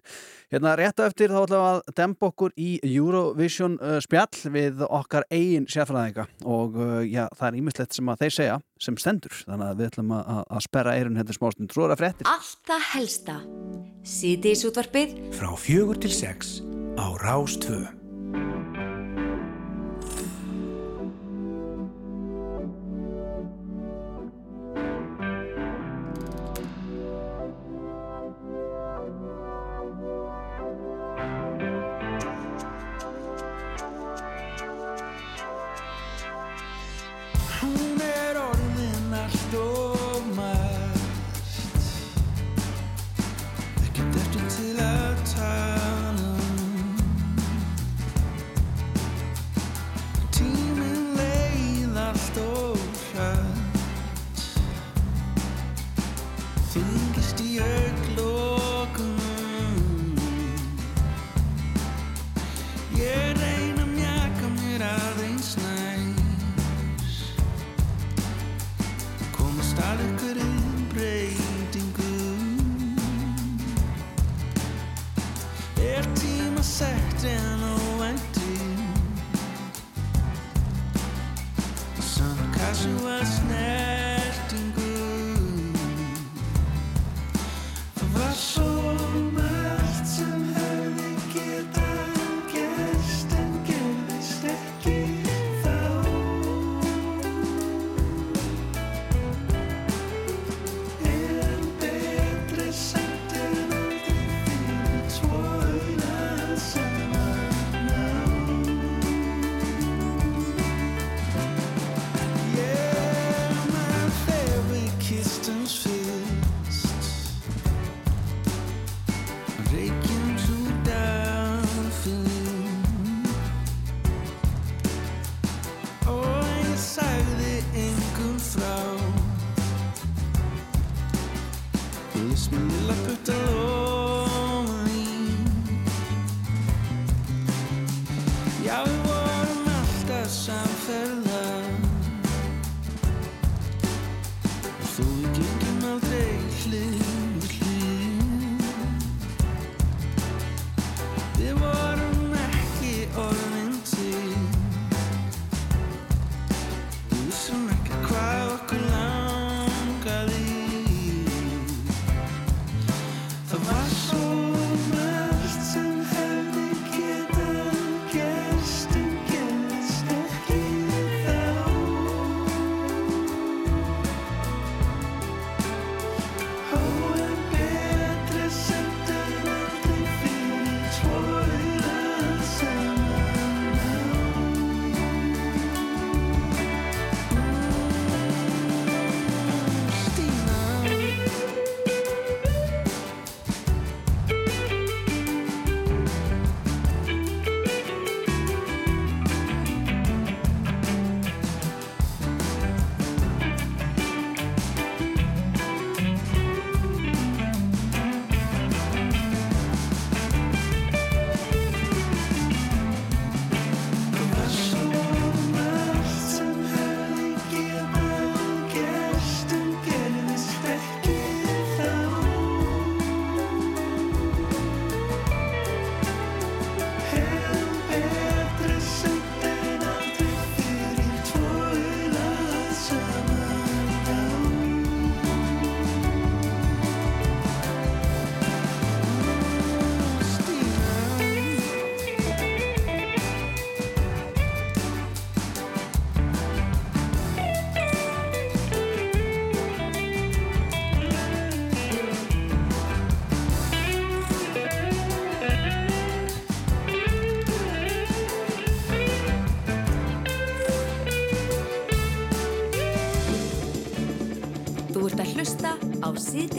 Hérna rétt á eftir þá ætlum við að demba okkur í Eurovision eh, spjall við okkar eigin sérfræðinga og já, það er ímislegt sem að þeir segja sem stendur þannig að við ætlum að, að sperra eirun hendur hérna smástund tróðra fréttir. Alltaf helsta. Sýti í sútvarpið frá fjögur til sex á Rástvöðu.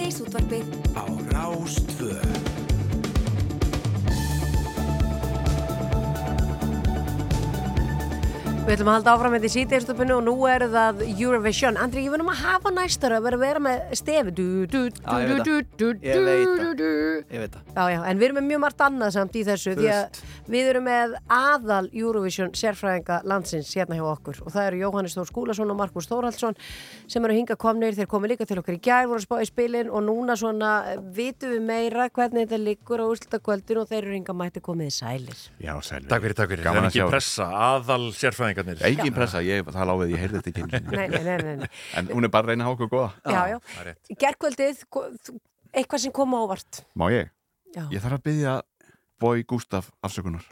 Síðdeis útvarpið Á Rástvö Við ætlum að halda áfram með því síðdegistöpunni og nú er það Eurovision. Andri, ég verðum að hafa næstur að vera með stefi. Du, du, du, Já, ég veit du, það. du, Ég veit du, það. Já, já, en við erum með mjög margt annað samt í þessu Þú því að við erum með aðal Eurovision sérfræðinga landsins hérna hjá okkur og það eru Jóhannes Þór Skúlason og Markus Þórhaldsson sem eru hinga komnir, þeir komu líka til okkur í gær, voru að spá í spilin og núna svona eh, vitum við meira hvernig þetta liggur á úrslutakvöldin og þeir eru hinga mætti komið í sælir. Já, sælir. Takk fyrir, takk fyrir. Gaman að sjá. ekki pressa, aðal sérfræðingarnir. Engin pressa, ég, það láfið, ég heyrði þetta ekki. Nei, nei, nei, nei, nei. En hún er bara að reyna að hafa okkur góða. Já, já. Gerkvöldið, eitthvað sem kom á óvart. Má ég? Já. Ég þarf að byggja Bói Gustaf afsökunar.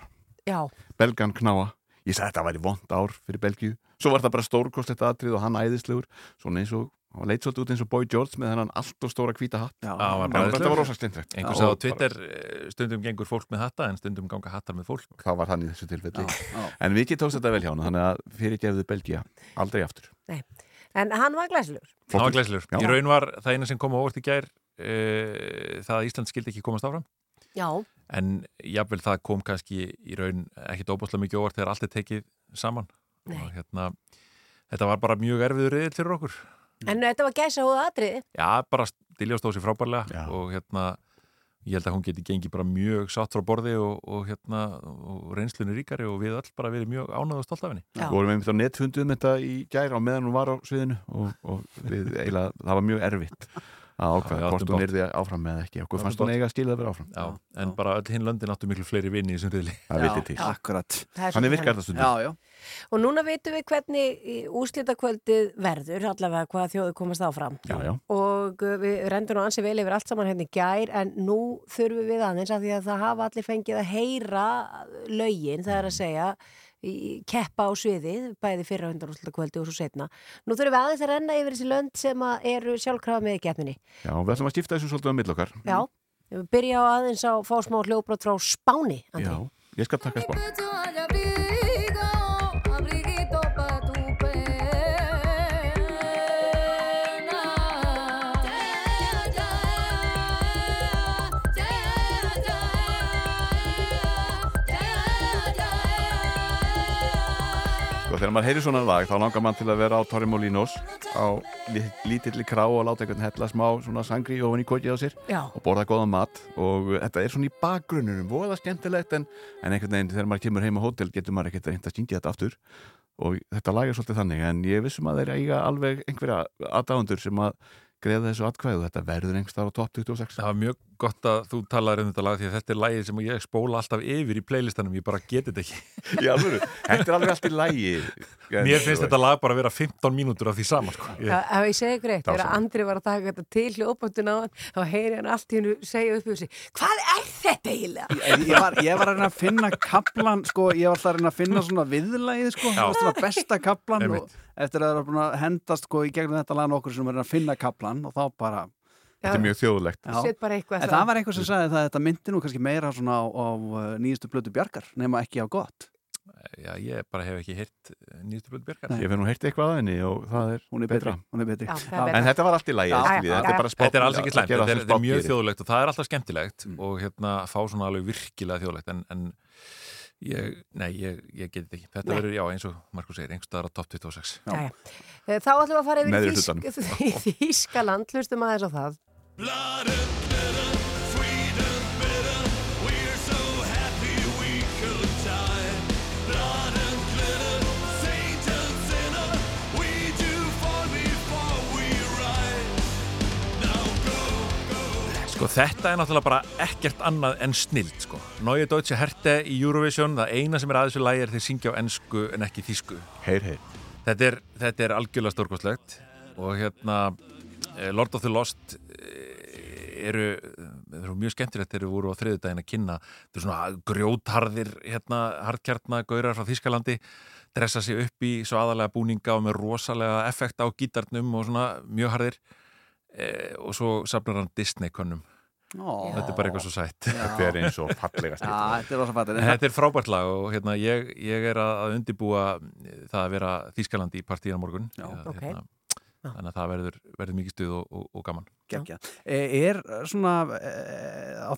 Já. Belgan knáa. Ég sagði þetta væri vond ár fyrir Belgíu. Svo var það bara stórkostlegt aðtrið og hann æðislegur. Svona eins og, hann leit svolítið út eins og Boy George með þennan allt og stóra hvíta hatt. Já, Já, var þetta var rosa slindrægt. Einhver sagði á Twitter, eh, stundum gengur fólk með hatta en stundum ganga hattar með fólk. Það var hann í þessu tilfelli. Já, já. En við getum tókst þetta vel hjá hann, þannig að fyrirgefðu Belgía aldrei aftur. Nei. En hann var glæslegur. Í raun var það eina sem kom á óvart í gær e, það að Ísland skildi ekki komast áfram. Já. En jafnvel það kom kannski í raun ekkit óbúslega mikið óvart þegar allt er tekið saman. Nei. Og hérna, þetta var bara mjög erfiður reyðil fyrir okkur. En þetta var gæsa hóða atriði. Já, bara Dilljá stóð sér frábærlega og hérna ég held að hún geti gengið bara mjög satt frá borði og, og hérna og reynslunni ríkari og við öll bara verið mjög ánægð og stolt af henni. Já. Við vorum einmitt á netfundu um þetta í gær á meðan hún var á sviðinu og, og við eiginlega, það var mjög erfitt Já, hvort hún yrði áfram með ekki okkur fannst hún eiga að skilja að vera áfram Já, en bara öll hinn löndin áttu miklu fleiri vinni í þessum riðli. Það viti til. Það Þannig virkar þetta stundum. Já, já. Og núna veitum við hvernig úrslitakvöldið verður, allavega hvaða þjóðu komast áfram. Já, já. Og uh, við rendum nú ansi vel yfir allt saman hérna í gær, en nú þurfum við aðeins að því að það hafa allir fengið að heyra lögin, það er að segja, keppa á sviði, bæði fyrra undanúrslitakvöldi og svo setna. Nú þurfum við aðeins að renna yfir þessi lönd sem að eru sjálfkrafa með í keppninni. Já, við ætlum að skipta þessu svolítið á mill okkar Já, við byrja á aðeins á fá smá hljóbrot frá Spáni, Andri. Já, ég skal taka spá þegar maður heyrir svona lag þá langar mann til að vera á Torri Molinos á lí- lítilli krá og láta einhvern hella smá svona sangri ofan í kokið á sér Já. og borða góðan mat. Og þetta er svona í bakgrunnunum voða skemmtilegt en, en einhvern veginn þegar maður kemur heim á hótel getur maður ekkert að syngja þetta aftur. Og þetta lag er svolítið þannig en ég vissum að þeir eiga alveg einhverja aðdáendur sem að greiða þessu atkvæðu þetta verður einhverstað á top 26 Það var mjög gott að þú talaður um þetta lag því að þetta er lagið sem ég spóla alltaf yfir í playlistanum, ég bara geti þetta ekki. Í alvöru, þetta er alveg allt í lagi Mér finnst þetta lag bara að vera 15 mínútur af því sama, sko. Ég, Já, ef ég segi ykkur eitt, þegar. Andri var að taka þetta til hljópotun á hann, þá heyri hann allt í hennu segja upp yfir sig, hvað er þetta eiginlega? Ég ég var, ég var að reyna að finna kaplan sko, ég var alltaf að reyna að finna svona viðlægið sko, Já. svona besta kaplan og eftir að það er búin að hendast sko, í gegnum þetta lag nokkur sem er að reyna að finna kaplan og þá bara Þetta er mjög þjóðlegt Já. Set bara eitthvað En það. var einhver sem sagði það að þetta myndi nú kannski meira svona á, á uh, nýjustu blötu bjargar nema ekki á gott já, ég bara hef ekki hirt nýjastu blötu björgar. Ég finn nú heyrti eitthvað að henni og það er Hún er betra. betri, hún er betri. Já, það er betra. En þetta var allt í Já, já, lagi. þetta já. er er alls ekki slæmt, þetta er, er mjög þjóðlegt og það er alltaf skemmtilegt og hérna fá svona alveg virkilega þjóðlegt en, en ég, nei, ég, ég get þetta ekki. Þetta Nei. verður, já, eins og Markus segir, einhverstaðar á top 26. Jæja. Eh, Þá ætlum við að fara yfir Þýskaland, hlustum aðeins á það. Sko þetta er náttúrulega bara ekkert annað en snild sko. Neue Deutsche Herte í Eurovision, það eina sem er að þessu lægi er þeir syngja á ennsku en ekki þýsku. Heyr, heyr. Þetta er, þetta er algjörlega stórkostlegt og hérna eh, Lord of the Lost eru, þeir eru mjög skemmtilegt þegar við voru á þriðudaginn að kynna. Þetta er svona grjótharðir hérna, hardkjartna gaurar frá Þýskalandi dressa sig upp í svo aðalega búninga og með rosalega effekt á gítarnum og svona mjög harðir. Eh, og svo safnar hann Disney könnum Ó. þetta er bara eitthvað svo sætt. Þetta er eins og fallega Já, þetta er er frábært lag og hérna, ég, ég er að að undibúa það að vera Þýskalandi í partíina morgun. Já, ok. hérna, þannig að það verður, verður mikið stuð og, og, og gaman Gekja. Er svona, e,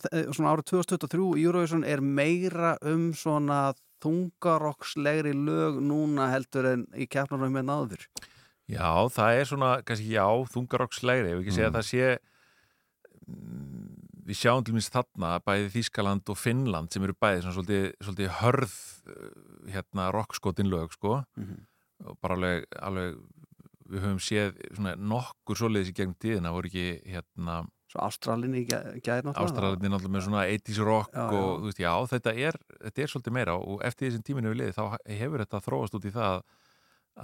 þe- svona árið 2023 í Eurovision er meira um svona þungarokslegri lög núna heldur en í keppnarum með náður? Já, það er svona, kannski já, þungarokslegri, ef ekki segja Mm. að það sé mm, við sjáum til minnst þarna bæði Þýskaland og Finnland sem eru bæði svona svolítið, svolítið hörð hérna rockskotin lög sko Mhm. og bara alveg, alveg við höfum séð svona nokkur svoleiðis í gegnum tíðina voru ekki hérna Svo Ástralin í gæ- gær náttúrulega. Ástralin náttúrulega með svona 80s rock Já, já. og þú veist, já, þetta er, þetta er svolítið meira og eftir þessum tíminu við liði þá hefur þetta þróast út í það að,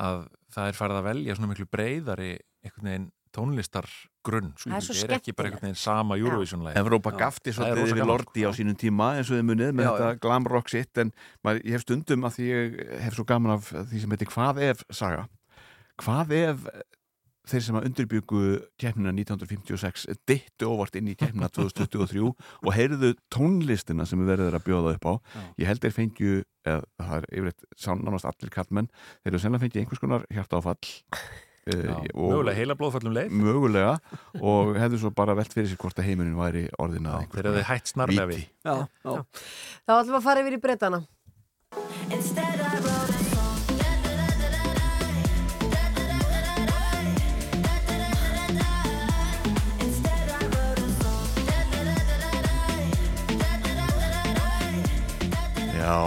að það er farið að velja svona miklu breyðari einhvern veginn tónlistar grunn, sko, Það er er ekki bara einhvern veginn sama Eurovision-læg Evrópa gafti svolítið yfir Lordi á sínum tíma eins og þið munið með Já, þetta glam rock sitt en maður, ég hef stundum að því ég hef svo gaman af því sem heitir Hvað ef saga Hvað ef þeir sem að undirbyggu keppnina 1956 dittu óvart inn í keppnina 2023 og heyrðu tónlistina sem við verður að bjóða upp á ég held þeir fengju, eða það er yfirleitt sá nánast allir kallmenn, þeir eru sennilega fengið einhvers konar hjartáfall Já, mögulega heila blóðföllum leið. mögulega og hefðu svo bara velt fyrir sér hvort að heimurinn væri orðin að þeir hefðu hætt snarlega við. Já, já. Þá ætlum við að fara yfir í breytana. Já,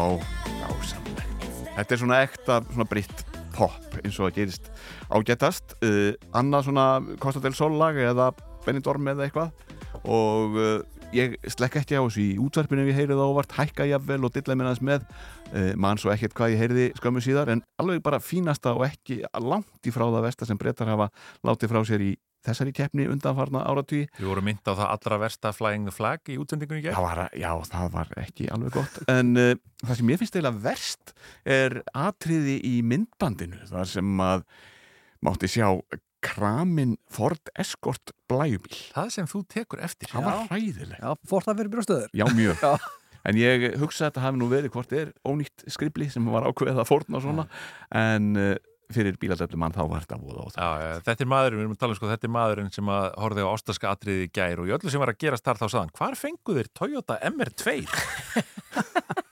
ásamlegt. Þetta er svona ekta, svona britt pop eins og það gerist ágætast. Uh, annað svona Costa del Sol lag eða Benidorm eða eitthvað og uh, ég slekk ekki á þessu í útvarpinu ég heyrið ávart, hækka jafnvel og dilla minnaðis með uh, mann svo ekkert hvað ég heyrði skömmu síðar en alveg bara fínasta og ekki langt í frá það versta sem brettar hafa látið frá sér í þessari keppni undanfarna áratví Við vorum mynd á það allra versta Flying the Flag í útsendingunni í gegn. Það var, já, það var ekki alveg gott. En uh, það sem ég finnst eiginlega verst er atriði í myndbandinu þar sem að mátti sjá kramin Ford Escort blæjubíl Það sem þú tekur eftir. Það var hræðilegt. Já, fórt það fyrir brjóstöður Já, mjög. En ég hugsa að þetta hafi nú verið hvort er ónýtt skrifli sem var ákveðið að fórna og svona en uh, fyrir bíladöflu mann þá var þetta voða á það Já, já, þetta er maðurinn, við erum að tala um sko, þetta er maðurinn sem að horfði á ástaska atriði í gær og í öllu sem var að gerast þar þá saðan, hvar fengu þeir Toyota MR2?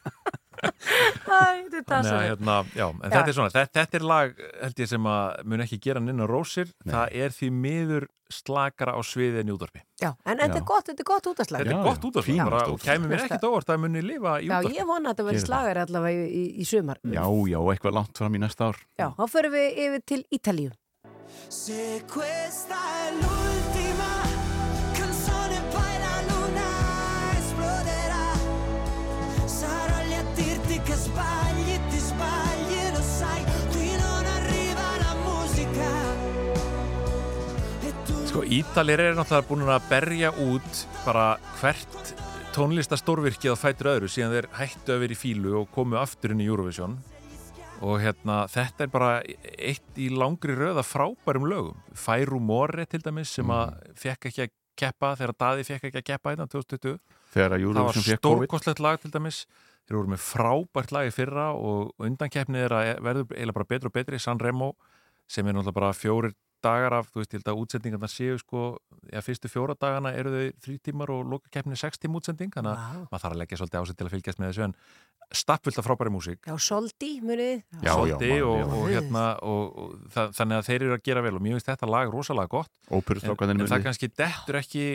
Æ, þetta er Þannig að, hérna, já, en Já. þetta er svona, þetta, þetta er lag held ég sem að mun ekki gera hann inn á rósir, það er því miður slakara á sviði en í útvarpi. Já, en þetta er gott, þetta er gott útastlag. Þetta er gott útvarpi, bara, og kæmi mér ekkit óvart að muni lifa í Já, útvarpi. ég vona að þetta það. slagari allavega í, í, í sumar. Já, já, eitthvað langt fram í næsta ár Já, þá förum við yfir til Ítalíu. Se questa Sko, Ítalir eru náttúrulega búin að berja út bara hvert tónlistastórvirkið á fætur öðru síðan þeir hættu að vera í fílu og komu aftur inn í Eurovision. Og hérna, þetta er bara eitt í langri röða frábærum lögum. Færu More til dæmis sem að fekk ekki að keppa þegar Daði fekk ekki að keppa hérna 2020 Þegar að það var stórkostlegt lag til dæmis. Þeir voru með frábært lag í fyrra og undankeppnið er að verður eiginlega bara betri og betri San Remo sem er náttúrulega bara fjórir dagar af, þú veist, ég held að útsendingarna séu sko, já, fyrstu fjóra dagana eru þau þrjú tímar og lokakeppnið sex tíma útsending þannig að Vá. maður þarf að leggja svolítið á sig til að fylgjast með þessu en stappfullt af frábæri músík Já, Soldi, munið. Já, Soldi já, og, já. og, hérna, og, og það, þannig að þeir eru að gera vel og mér finnst þetta lag rosalega gott en, en það kannski dettur ekki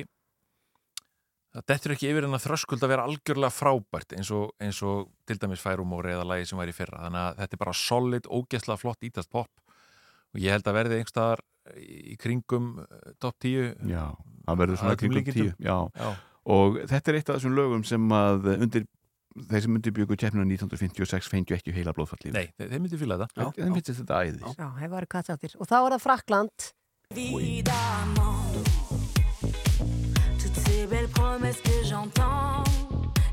það dettur ekki yfir en að þröskuld að vera algjörlega frábært eins og, eins og til dæmis Færumóri eða lagi sem var í fyrra þannig að þetta er bara solid, ógeðslega flott ítast pop og ég held að verði einhverstaðar í kringum eh, top 10 Já, það verður svona kringum líkindum. tíu já. Já. og þetta er eitt af þessum lögum sem að undir þeir sem undirbyggu keppnuna 1956 fengju ekki heila blóðfallið Nei, þeir, þeir myndi fíla þetta þeim finnst þetta æði Já, hefur verið kattáttir. Og þá er það Frakland. Évidemment, toutes ces belles promesses que j'entends,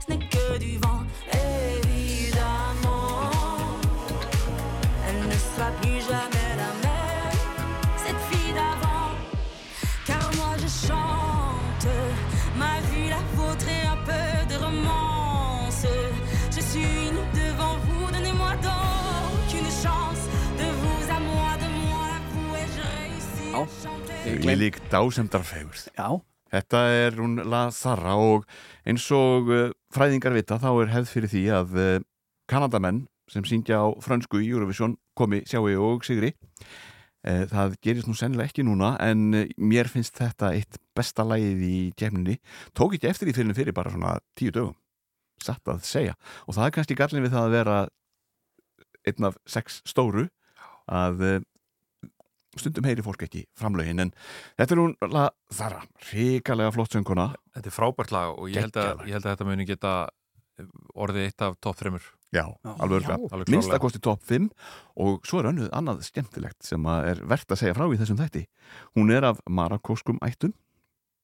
ce n'est que du vent. Ég lík dásemdarfegurð. Já. Þetta er hún La Zarra og eins og uh, fræðingar vita þá er hefð fyrir því að uh, Kanadamenn sem syngja á frönsku í Eurovision komi sjáu og sigri. Uh, það gerist nú sennilega ekki núna en mér finnst þetta eitt besta lagið í kemninni tók ekki eftir því fyrir, fyrir bara svona tíu dögum satt að segja. Og það er kannski gallin við það að vera einn af sex stóru að stundum heyri fólk ekki framlögin en þetta er hún La Zara ríkalega flott sönguna Þetta er frábært lag og ég held, að, lag. ég held að þetta muni geta orðið eitt af topp þreymur Já, alveg Já. Alveg Minnsta klárlega. kosti top 5 og svo er önnuð annað skemmtilegt sem að er verðt að segja frá í þessum þætti. Hún er af marakóskum ættum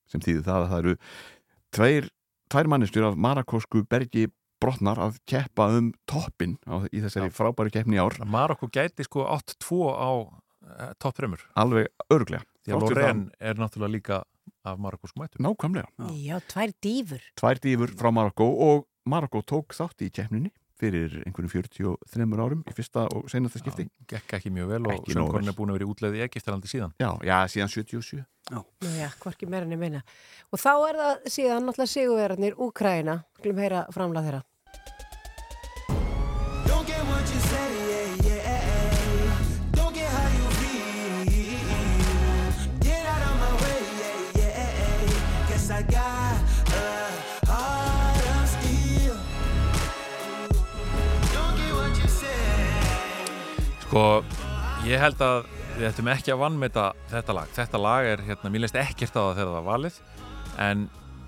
sem þýðir það að það eru tveir, tvær mannistjur af marakósku bergi brotnar að keppa um toppin á, í þessari frábæri keppni í ár. Marokko gæti sko átt tvo á uh, topp þreymur Alveg örglega. Því að Lorraine er náttúrulega líka af marokkoskum ættum Nákvæmlega. Já, tvær dýfur. Tvær dýfur frá Marokko og Marokko tók þátt í keppninni fyrir einhvernum 43 árum í fyrsta og senasta skipti. Gekk ekki mjög vel og vel. er búin að vera í útleið í Egiptalandi síðan Já, já, síðan 77. Nú já, hvorki meira en ég meina. Og þá er það síðan náttúrulega sigurverðarnir Úkraina. Skulum heyra framlega þeirra. Sko, ég held að við ættum ekki að vannmeta þetta lag. Þetta lag er, hérna, mér leist ekkert á það þegar það var valið en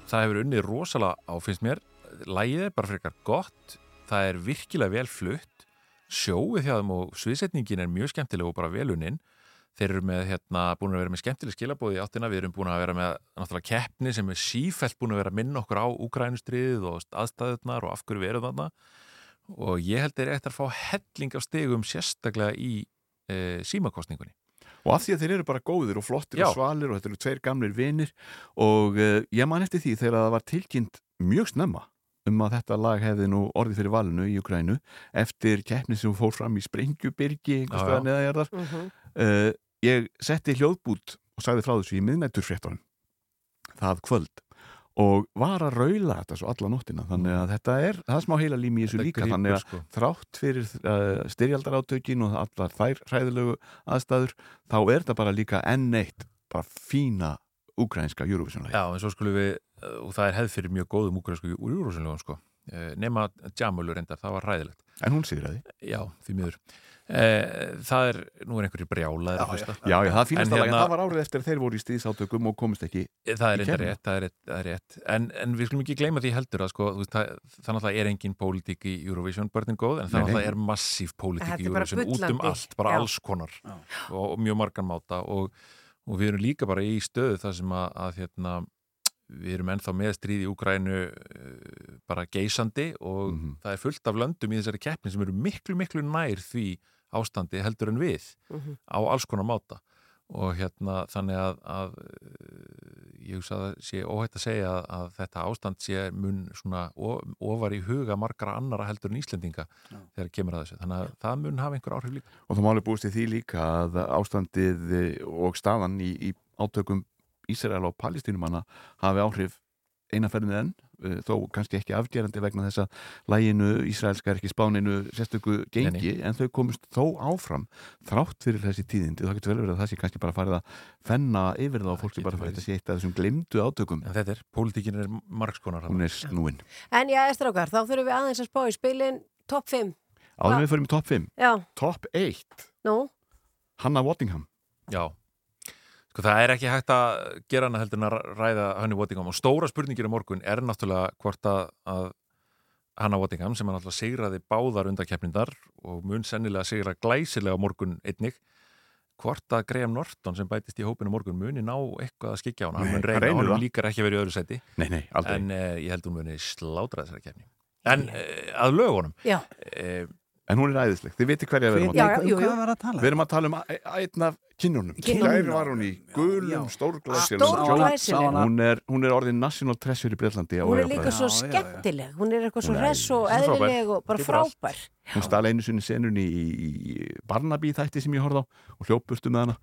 það hefur unnið rosalega á, finnst mér. Lagið er bara frekar gott það er virkilega vel flutt sjóið hjá þeim og sviðsetningin er mjög skemmtileg og bara veluninn þeir eru með, hérna, búin að vera með skemmtileg skilabóði áttina, við erum búin að vera með náttúrulega keppni sem er sífælt búin að vera að minna okkur á Úgrænustriðið og aðstæðunar og af hverju við erum þarna og ég held þeir eftir að fá helling af stegum sérstaklega í e, símakostningunni Og af því að þeir eru bara góðir og flottir Já. og svalir og þetta eru tveir gamlir vinir og uh, ég man eftir því þegar það var tilkynnt mjög snemma um að þetta lag hefði nú orðið fyrir valinu í Ukrænu eftir keppni sem fór fram í Sprengjubyrgi einhvers Já, já. vegar neðajarðar Mhm. uh, ég setti hljóðbút og sagði frá þessu í miðnætturfréttunum það kvöld og var að raula þetta svo alla nóttina. Þannig að þetta er, það er smá heila lími í þessu líka grípur, þannig að sko. þrátt fyrir uh, styrjaldarátökin og allar þær hræðilegu aðstæður þá er þetta bara líka enn eitt bara fína úkrænska Eurovision Já, en svo skulum við, uh, og það er hefð fyrir mjög góðum úgrænsku úrúsinlegum sko. Eh, nema Jamulu reyndar, það var hræðilegt. En hún sigraði. Já, því miður. Eh, Það er, nú er einhverju brjálaðir að hlusta Já, já, það fínast að hérna- það var árið eftir að þeir voru í stíðsátökum og komist ekki Það er keppnina. rétt, það er rétt, það er rétt. En, en við skulum ekki gleyma því heldur að sko, þú veist, það, það er engin pólitík í Eurovision börnin góð, en það Nei, nei. náttúrulega er massíf pólitík í Eurovision út um allt, bara Já. alls konar og, og mjög margan máta og, og við erum líka bara í stöðu þar sem að, að hérna, við erum ennþá með stríð í Úgrænu uh, bara geysandi og Mhm. það er fullt af löndum í þessari keppni sem eru miklu, miklu nær því ástandi heldur en við Mhm. á alls konar máta og hérna þannig að, að uh, ég hugsa að það sé óhætt að segja að, að þetta ástand sé mun svona ofar í huga margra annara heldur en Íslendinga þegar kemur að þessu, þannig að það mun hafa einhver áhrif líka. og það máli búist í því líka að ástandið og staðan í, í átökum Ísrael og Palestínumanna hafi áhrif einaferðinu enn eh, þó kannski ekki afgerandi vegna þess að læginu Ísraelska er ekki spáninu sérstöku gengi en þau komust þó áfram þrátt fyrir þessi tíðindi. Það getur vel verið að það sé kannski bara farið að fenna yfir það og fólk sé bara farið að sé eitt af þessum glemdu átökum. En þetta er, pólitíkin er margskonar hún er snúin. En já, Estrákar, þá þurfum við aðeins að spá í spilin top 5. áður en við förum í topp 5 Já, topp 1 nú, Hanna Waddingham. Já, það er ekki hægt að gera hana heldur en að ræða Hannu Waddingham. Og stóra spurningir á morgun er náttúrulega hvort að, að Hanna Waddingham sem hann alltaf sigraði báðar undarkeppnindar og mun sennilega sigra glæsilega morgun einnig hvort að Graham Norton sem bætist í hópinu morgun muni ná eitthvað að skikja á hana? Nei, hann mun hann reyna, reynir hann það. líkar ekki að vera í öðru seti Nei, nei, aldrei. En uh, ég held hún muni slátra þessari keppni. En uh, að lögunum. Já, uh, En hún er æðisleg, þið veitir hverja við erum að Já, tala já, jú, Um var að tala? Við erum að tala um einn af kinnunum Kinnunum. Gær var hún í gulum stórglæsilegum hún er, hún er orðin national treasure í Breitlandi hún er líka svo Já, já, já. skemmtileg. Hún er eitthvað svo hress og eðlileg og bara frábær. hún stala einu sinni senunni í, í Barnaby þætti sem ég horfði á og hljópustu með hana.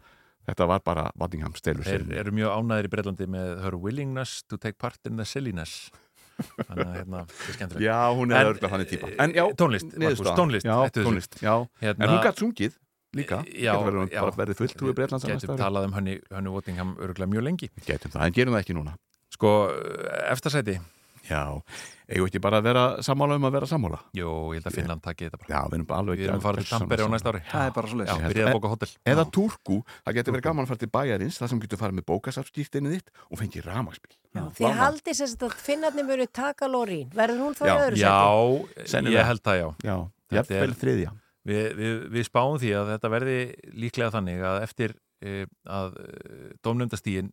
Þetta var bara Waddingham stelur er, senunni eru mjög ánæðir í Breitlandi með her willingness to take part in the silliness þannig að hérna, þetta er skemmtilegt. Já, hún er örgulega þannig típa. eh, En já, tónlist, Markus, tónlist, Já, tónlist, já. Hérna- En hún gætt sungið líka. Já, Getur verið, já. bara verið fulltrúi Breitlands á næsta Getum talað um henni, henni Waddingham örgulega mjög lengi. Getum það, en gerum það ekki núna. Sko, eftirsæti. Já, eigum við ekki bara að vera sammála um að vera sammála? Jó, ég held að Finnland taki þetta bara. Já, við erum bara alveg Við erum að fara til Tampere á næsta ári. Það er bara svo Já, byrjaði að bóka hótel. Eða Turku, það getur verið gaman að fara til bæjarins það sem getur farið með bókasafskýrtinni þitt og fengið ramagsbíl Þið haldið sem sagt að finnarnir mjög taka Lorín. Verður hún þá í Já, öðru Já, seti? Sennilega. ég held það já Já, jafnvel þriðja Við, við, við spáum því að þetta verði líklega þannig að eftir e, að e, dómnefndastíin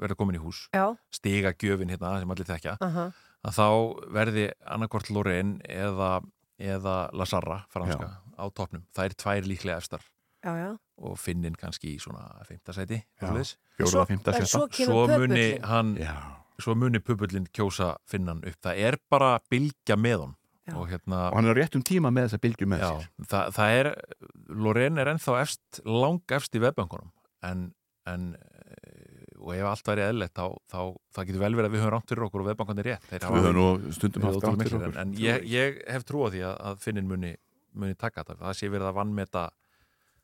verður komin í hús Já, stiga gjöfin hérna sem allir þekkja aha. að þá verði annarkvort Lorraine eða, eða Lazarra franska á toppnum. Það er tvær líklega efstar Já, já. og finnin kannski í svona femtasæti fjóruða, sjötta. svo svo muni hann Já, svo muni pubullin kjósa finnan upp. Það er bara bylgja með hon Já. og hérna og hann er á réttum tíma með þessa bylgju með já, sér. það, það er Lorraine er ennþá efst, lang efst í webbankunum en, en eh, og ef allt væri eðlilegt þá, þá það getur vel verið að við höfum rámt fyrir okkur og webbankunni rétt. Þeir hafa Við höfum nú stundum haft rámt fyrir okkur. en, en ég, ég hef trú á því að, að finnin muni, muni taka þetta, það sé verið að vannmeta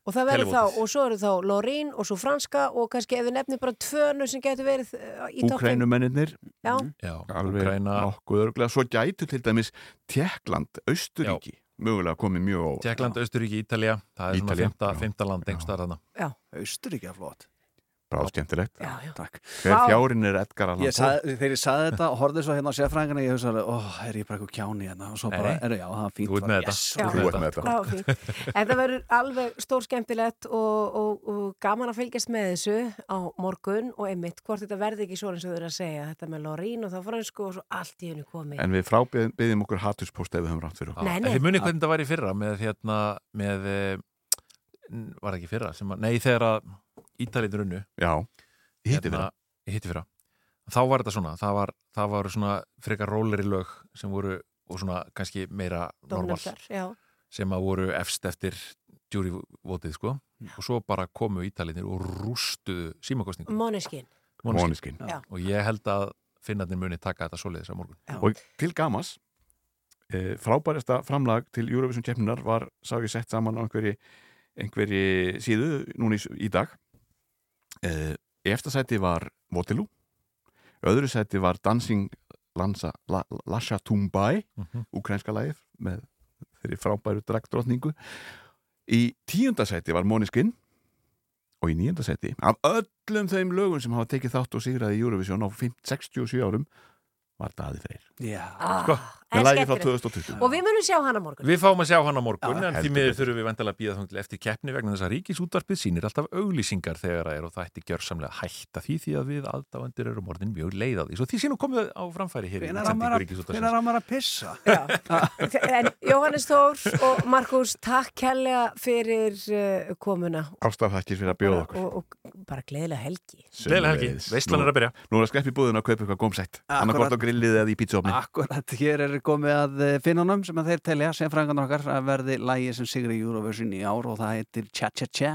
Og það verður þá, og svo eru þá Lorín og svo franska og kannski ef við nefnum bara tvönu sem getur verið uh, í toppin. Úkrænumennir Já, já, alveg Úkraína- nokkuð örglega svo gætu til dæmis Tjekkland, Austuríki mögulega komið mjög óvart Tjekkland, Austuríki, Ítalja það er Ítalía, svona fymta, fymta land einhverstaðar þarna. Já. Austuríkja flott Bráð skemmtilegt Já, já. Takk. Hver fjárin er Edgar Allan sagði, þegar ég saði þetta og horfði svo hérna á sérfræðingana ég hugsaði, ó, er ég bara eitthvað kjáni hérna og svo bara, er já, það er fínt Þú ert með þetta. yes, Þú ok. ert með þetta. Það verður alveg stór skemmtilegt og, og, og gaman að fylgjast með þessu á morgun og einmitt hvort þetta verði ekki svo eins og þau eru að segja þetta með Lorín og það fransku og svo allt í hennu komið. En við frábyggjum okkur þetta var í fyrra með hérna, með eh, það ekki í fyrra, sem að, nei þegar að Ítalið runnu Já, í hitti fyrra. Í hitti fyrra. Þá var þetta svona, það var, það var svona frekar róleri lög sem voru og svona kannski meira normal já. sem að voru efst eftir djúrivotið sko. Og svo bara komu Ítalinir og rústuðu símakostningum. Já. og ég held að finnarnir muni taka þetta svoleiðis á morgun. Og til gamas e, frábærasta framlag til Eurovision keppninar var, sá ég sett saman á einhverji, einhverji síðu núna í, í dag e, eftir sæti var Waterloo. Öðru sæti var Dancing Lanza, La, Lasha Tumbai Mhm. ukrænska lagið með þeirri frábæru dragdrottningu. Í tíunda sæti var Måneskin og í níunda sæti af öllum þeim lögum sem hafa tekið þátt og sigraði í Eurovision á 50, 67 árum var Daði Freyr. Já, sko, frá 2020 Og við munum sjá hana á morgun. Við fáum að sjá hann á morgun Já, en því miður þurfum við vandalega að býða þá til eftir keppni vegna þess að ríkisútvarpið sýnir alltaf auglýsingar þegar það er og það ætti gjörsamlega að hætta því því að við aðdáendur erum orðin mjög leið á því. Svo því sínum komið á framfæri hér sendingu maður að- pissa? En Jóhannes Þór og Markus, takk kærlega fyrir uh, komuna. Ástafþakkir fyrir að bjóða okkur. og, og bara gleðilega helgi. Gleðilega helgi. Er komið að eh, finnunum sem að þeir telja sem fræðingarnar okkar að verði lægi sem sigri Eurovision í ár og það heitir Cha Cha Cha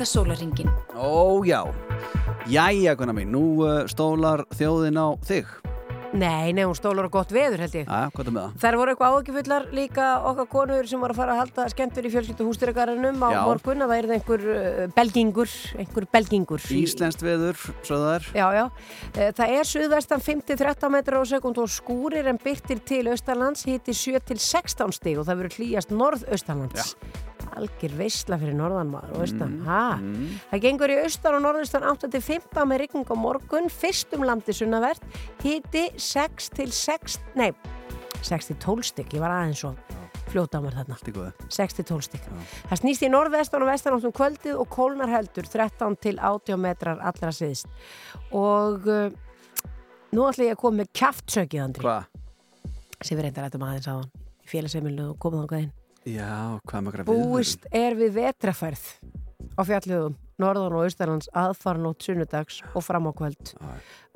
næsta sólaringin. Ó já, jæja Gunnar mín, nú uh, stólar þjóðin á þig. Nei, nei, hún stólar á gott veður held ég. Jæja, hvað er með það? Þær voru eitthvað áhugifullar líka okkar konur sem var að fara að halda skemmtur í fjölskyldu hústýragarunum á Já. morgun að það er einhver uh, belgingur, einhver belgingur. Íslenskt veður, svo það er. Já, já. Eh, Það er suðvestan 5-13 metrar á sekund og skúrir en byrtir til austalands hiti 7-16 stig og það verður hlýjast norðaustalands. Algir veisla fyrir norðan maður og austan. Mm, ha? Það gengur í austan og norðaustan 8-15 með rigning á morgun, fyrst um landi sunnavert, hiti 6-6, nei, 6-12 stig, ég var aðeins svo fljóta á mér þarna. Allt í góðu. 6-12 stig. Það snýst í norðvestan og vestan áttum kvöldið og kólnar heldur 13 til 80 metrar allra siðist. Og uh, nú ætla ég að koma með kjaftsökið, Andri. Hvað? Sem við reyndar ættum aðeins á hann. Félagsheimilu og komið þangað inn. Já, hvað með græð Búist er við vetrafærð á fjallögum, norðan og austalands aðfarnótt sunnudags og fram á kvöld.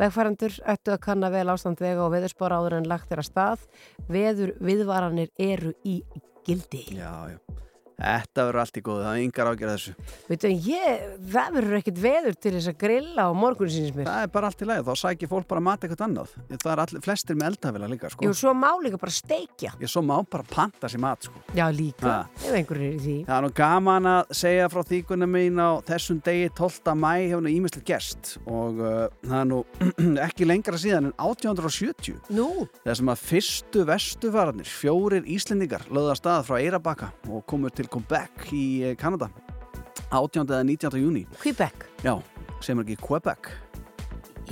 Vegfærandur ættu að kanna vel ástand vega og veðurspora áður en lagt er að stað. Veður viðvaranir eru í gildi. Já, já. Þetta verður allt í góðu, það er yngar ágjörð þessu. Veitu, ég, það verður ekkert veður til þess að grilla á morgun síns mér. Það er bara allt í lagi, þá sækir fólk bara mat eitthvað annað. Það er allir, flestir með eldafila líka, sko. Jú, svo má líka bara steikja. Ég svo má bara panta sér mat, sko. Já, líka. Ef einhverjir er í því. Það er nú gaman að segja frá þýkunum mín á þessum degi 12. mæ hefur nú ímislega gerst og uh, það er nú ekki lengra síðan en 1870 Nú? þess að fyrstu vestufararnir, fjórir Íslendingar lögða stað frá Eirabakka og komu til Quebec í eh, Kanada 18. eða 19. júni Quebec. Já, sem er ekki Quebec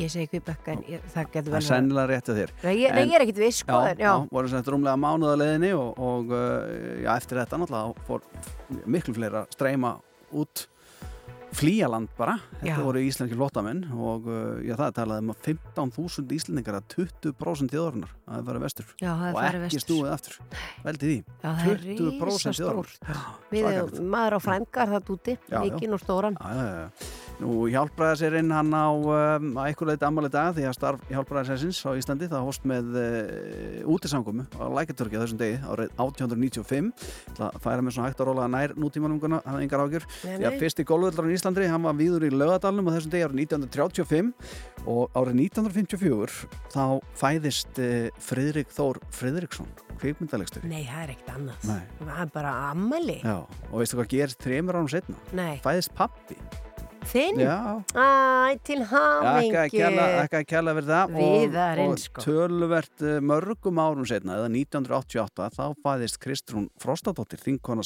Ég segi Quebec en ég, það getur það vel er sennilega réttið þér Nei, ég, ég er ekkert viss, sko. Já, en- já, voru sett rúmlega mánuða leiðinni og, og uh, já, eftir þetta náttúrulega fór miklu fleira streyma út flýjaland bara, þetta Já. voru íslenski flottamenn og uh, já, það er talað um að 15.000 íslendingar að 20% þjóðarinnar að það fara vestur Já, það og ekki vestur. stúið aftur veldi því, Já, það er 20% risastórt. þjóðarinnar maður á frængar það úti, Já, já. mikinn og stóran. Nú hjálpraði sér inn hann á um, að eitthvað leiti ammali dag því að starf hjálpraði á Íslandi það hóst með uh, útisamkomu á Lækjartörki á þessum degi árið 1895 það færa með svona hægt að róla nær nútímanumguna hann er engar ágjör Nei, því að fyrsti gólvöldrar í Íslandi hann var víður í lögadalnum á þessum degi árið 1935 og árið 1954 þá fæðist uh, Friðrik Þór Friðriksson kvikmyndalegstur Nei, það er ekkert annað. Nei. Það er bara ammali. Já, og veistu hvað gerist þreymur árum setna? Nei. Fæðist pappi Þinn? Já. Æ, til hamingju. Ekki að kjalla verið það Viðarinn, og, sko. og töluvert eh, mörgum árum setna eða 1988 þá fæðist Kristrún Frostadóttir þingkona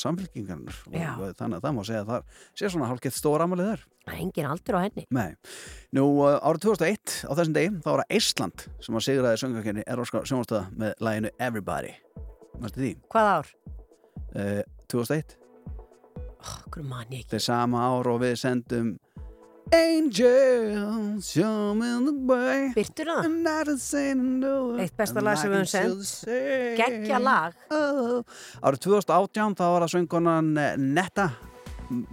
Já. eh, þannig að það má segja að það sé svona hálfgett stóra amalið þar Það engin aldur á henni. Nei. Nú uh, árið 2001 á þessum degi þá var það Ísland sem að sigraði söngakenni Eróska sjónastöða með læginu Everybody Mástu því? Hvað ár? Uh, 2001 Okkur man ég ekki. Þetta er sama ár og við sendum Angel, show me the way Byrtur það? Not a saying no Eitt besta lag sem við höfum sendt. Gekkja lag. Oh. Árið 2018 þá var það söngkonan eh, Netta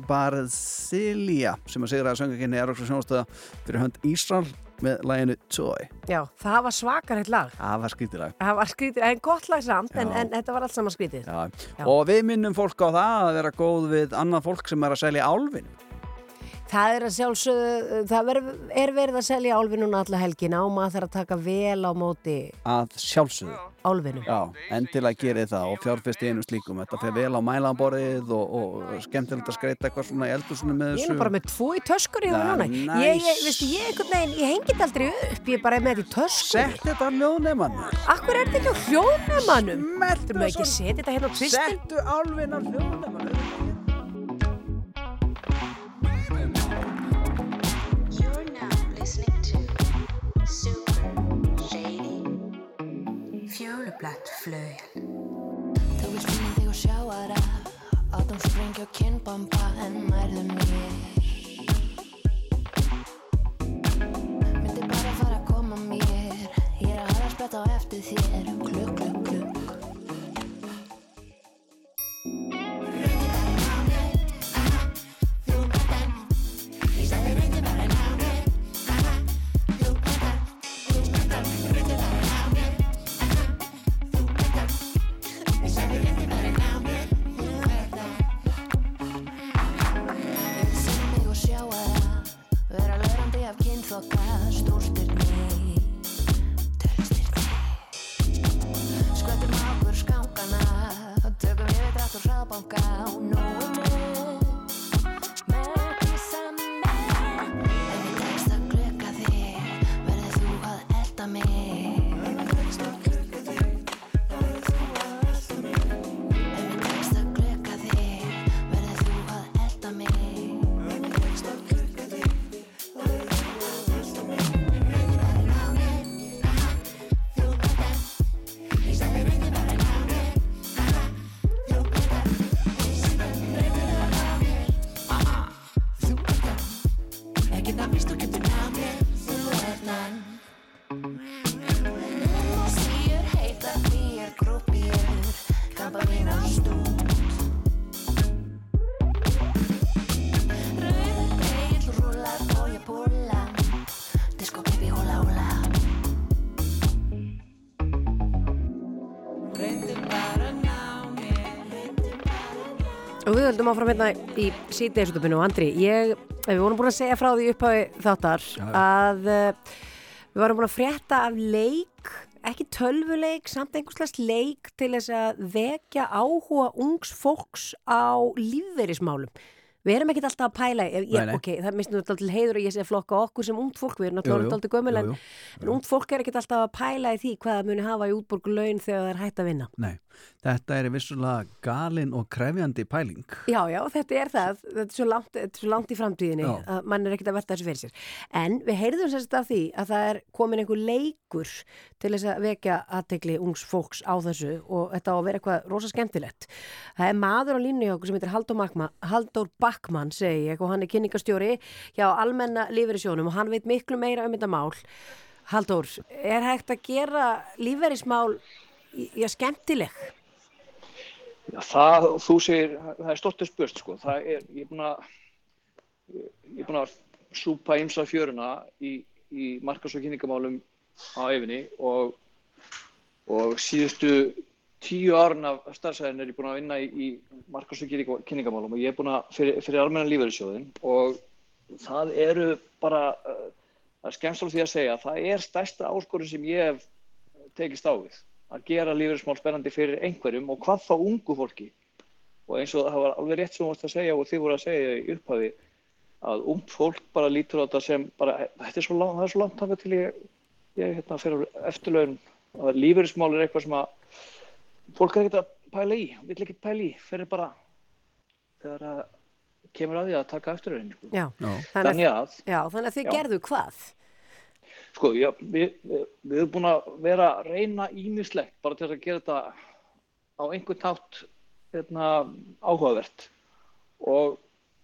Barzilia sem að sigra að söngakenni Eróksa sjónastöða fyrir hönd Ísral með læginu Toy Já, það var svakar eitt lag. Það var skrítilag Það var skrítið, en gott lag samt, en, en þetta var allt saman skrítið. Já. Já. Og við minnum fólk á það að vera góð við annað fólk sem er að selja álfin Það er að sjálfsögðu, það ver, er verið að selja álfinuna alla helgina og maður þarf að taka vel á móti að sjálfsögðu álfinum. Já, endilega gerið það og fjárfesti einu slíkum Þetta fer vel á mælaborðið og, og skemmtilegt að skreita eitthvað svona í eldhúsinu með Ég er þessu bara með tvo í töskur í það núna. nice. Ég, ég, veistu, ég einhvern veginn, ég hengi þetta aldrei upp, ég er bara með þetta í töskur. Sett þetta á hljóðneimann Akkur er þetta ekki á ekki setja þetta hérna Fjólublatt flögel Þú veist finna þig og sjá aðra Átum sprengja og kinnbomba en nærðu mér. Myndi bara fara að koma mér. Ég er að hafa spett á eftir þér við höldum áfram hérna í síðdeisutupinu og Andri, ég, við vorum búin að segja frá því upphafi þáttar já. að uh, við vorum búin að frétta af leik, ekki tölvuleik, samt einhverslega leik til þess að vekja áhuga ungs fólks á lífverðismálum. Við erum ekkert alltaf að pæla, ég, Nei, nei. ok, það minnst nú alltaf heiður og ég sé flokka okkur sem ungt fólk, við erum náttúrulega alltaf gömul en, en ungt fólk er ekkert alltaf að pæla í því hvað það muni hafa í útborgu laun þegar það er hægt að vinna. Nei, þetta er vissulega galin og krefjandi pæling. Já, já, þetta er það. Þetta er svo langt, er svo langt í framtíðinni Já. að mann er ekkert að velta þessu fyrir sér. En við heyrðum sérst af því að það er komin einhver leikur til þess að vekja aðtegli ungs fólks á þessu og þetta á að vera eitthvað rosa skemmtilegt. Það er maður á línu hjá okkur sem heitir Halldór, Magma, Halldór Backmann, segi ég, og hann er kynningastjóri hjá Almenna Lífeyrissjónum og hann veit miklu meira um þetta mál. Halldór, er hægt að gera lífeyrismál já, skemmtileg? Já, það, þú segir, það er stoltur spurt sko, það er, ég er búin að, ég er búin að súpa ymsa fjöruna í, í markas- og kynningamálum á efinni og, og síðustu tíu árun af starfsæðin er ég búin að vinna í, í markas- og kynninga- kynningamálum og ég er búin að fyrir, fyrir almenna lífeyrissjóðin og það eru bara, uh, það er skemmst alveg því að segja, það er stærsta áskorun sem ég hef tekist á við að gera lífeyrismál spennandi fyrir einhverjum og hvað þá ungu fólki. Og eins og það var alveg rétt sem þú varst að segja og þið voru að segja í upphafi að ungt fólk bara lítur á þetta sem bara, þetta er svo langt, það er svo langt til ég, ég hérna fyrir eftirlaun. Að lífeyrismál er eitthvað sem að fólk er ekkert að pæla í, vill ekkert pæla í fyrir bara þegar að kemur að því að taka eftirlaun sko. Já, þannig að já, þannig að þið Já. gerðu hvað? Sko, já, við, við, við erum búin að vera að reyna ímislegt bara til að gera þetta á einhvern tátt hérna, áhugavert og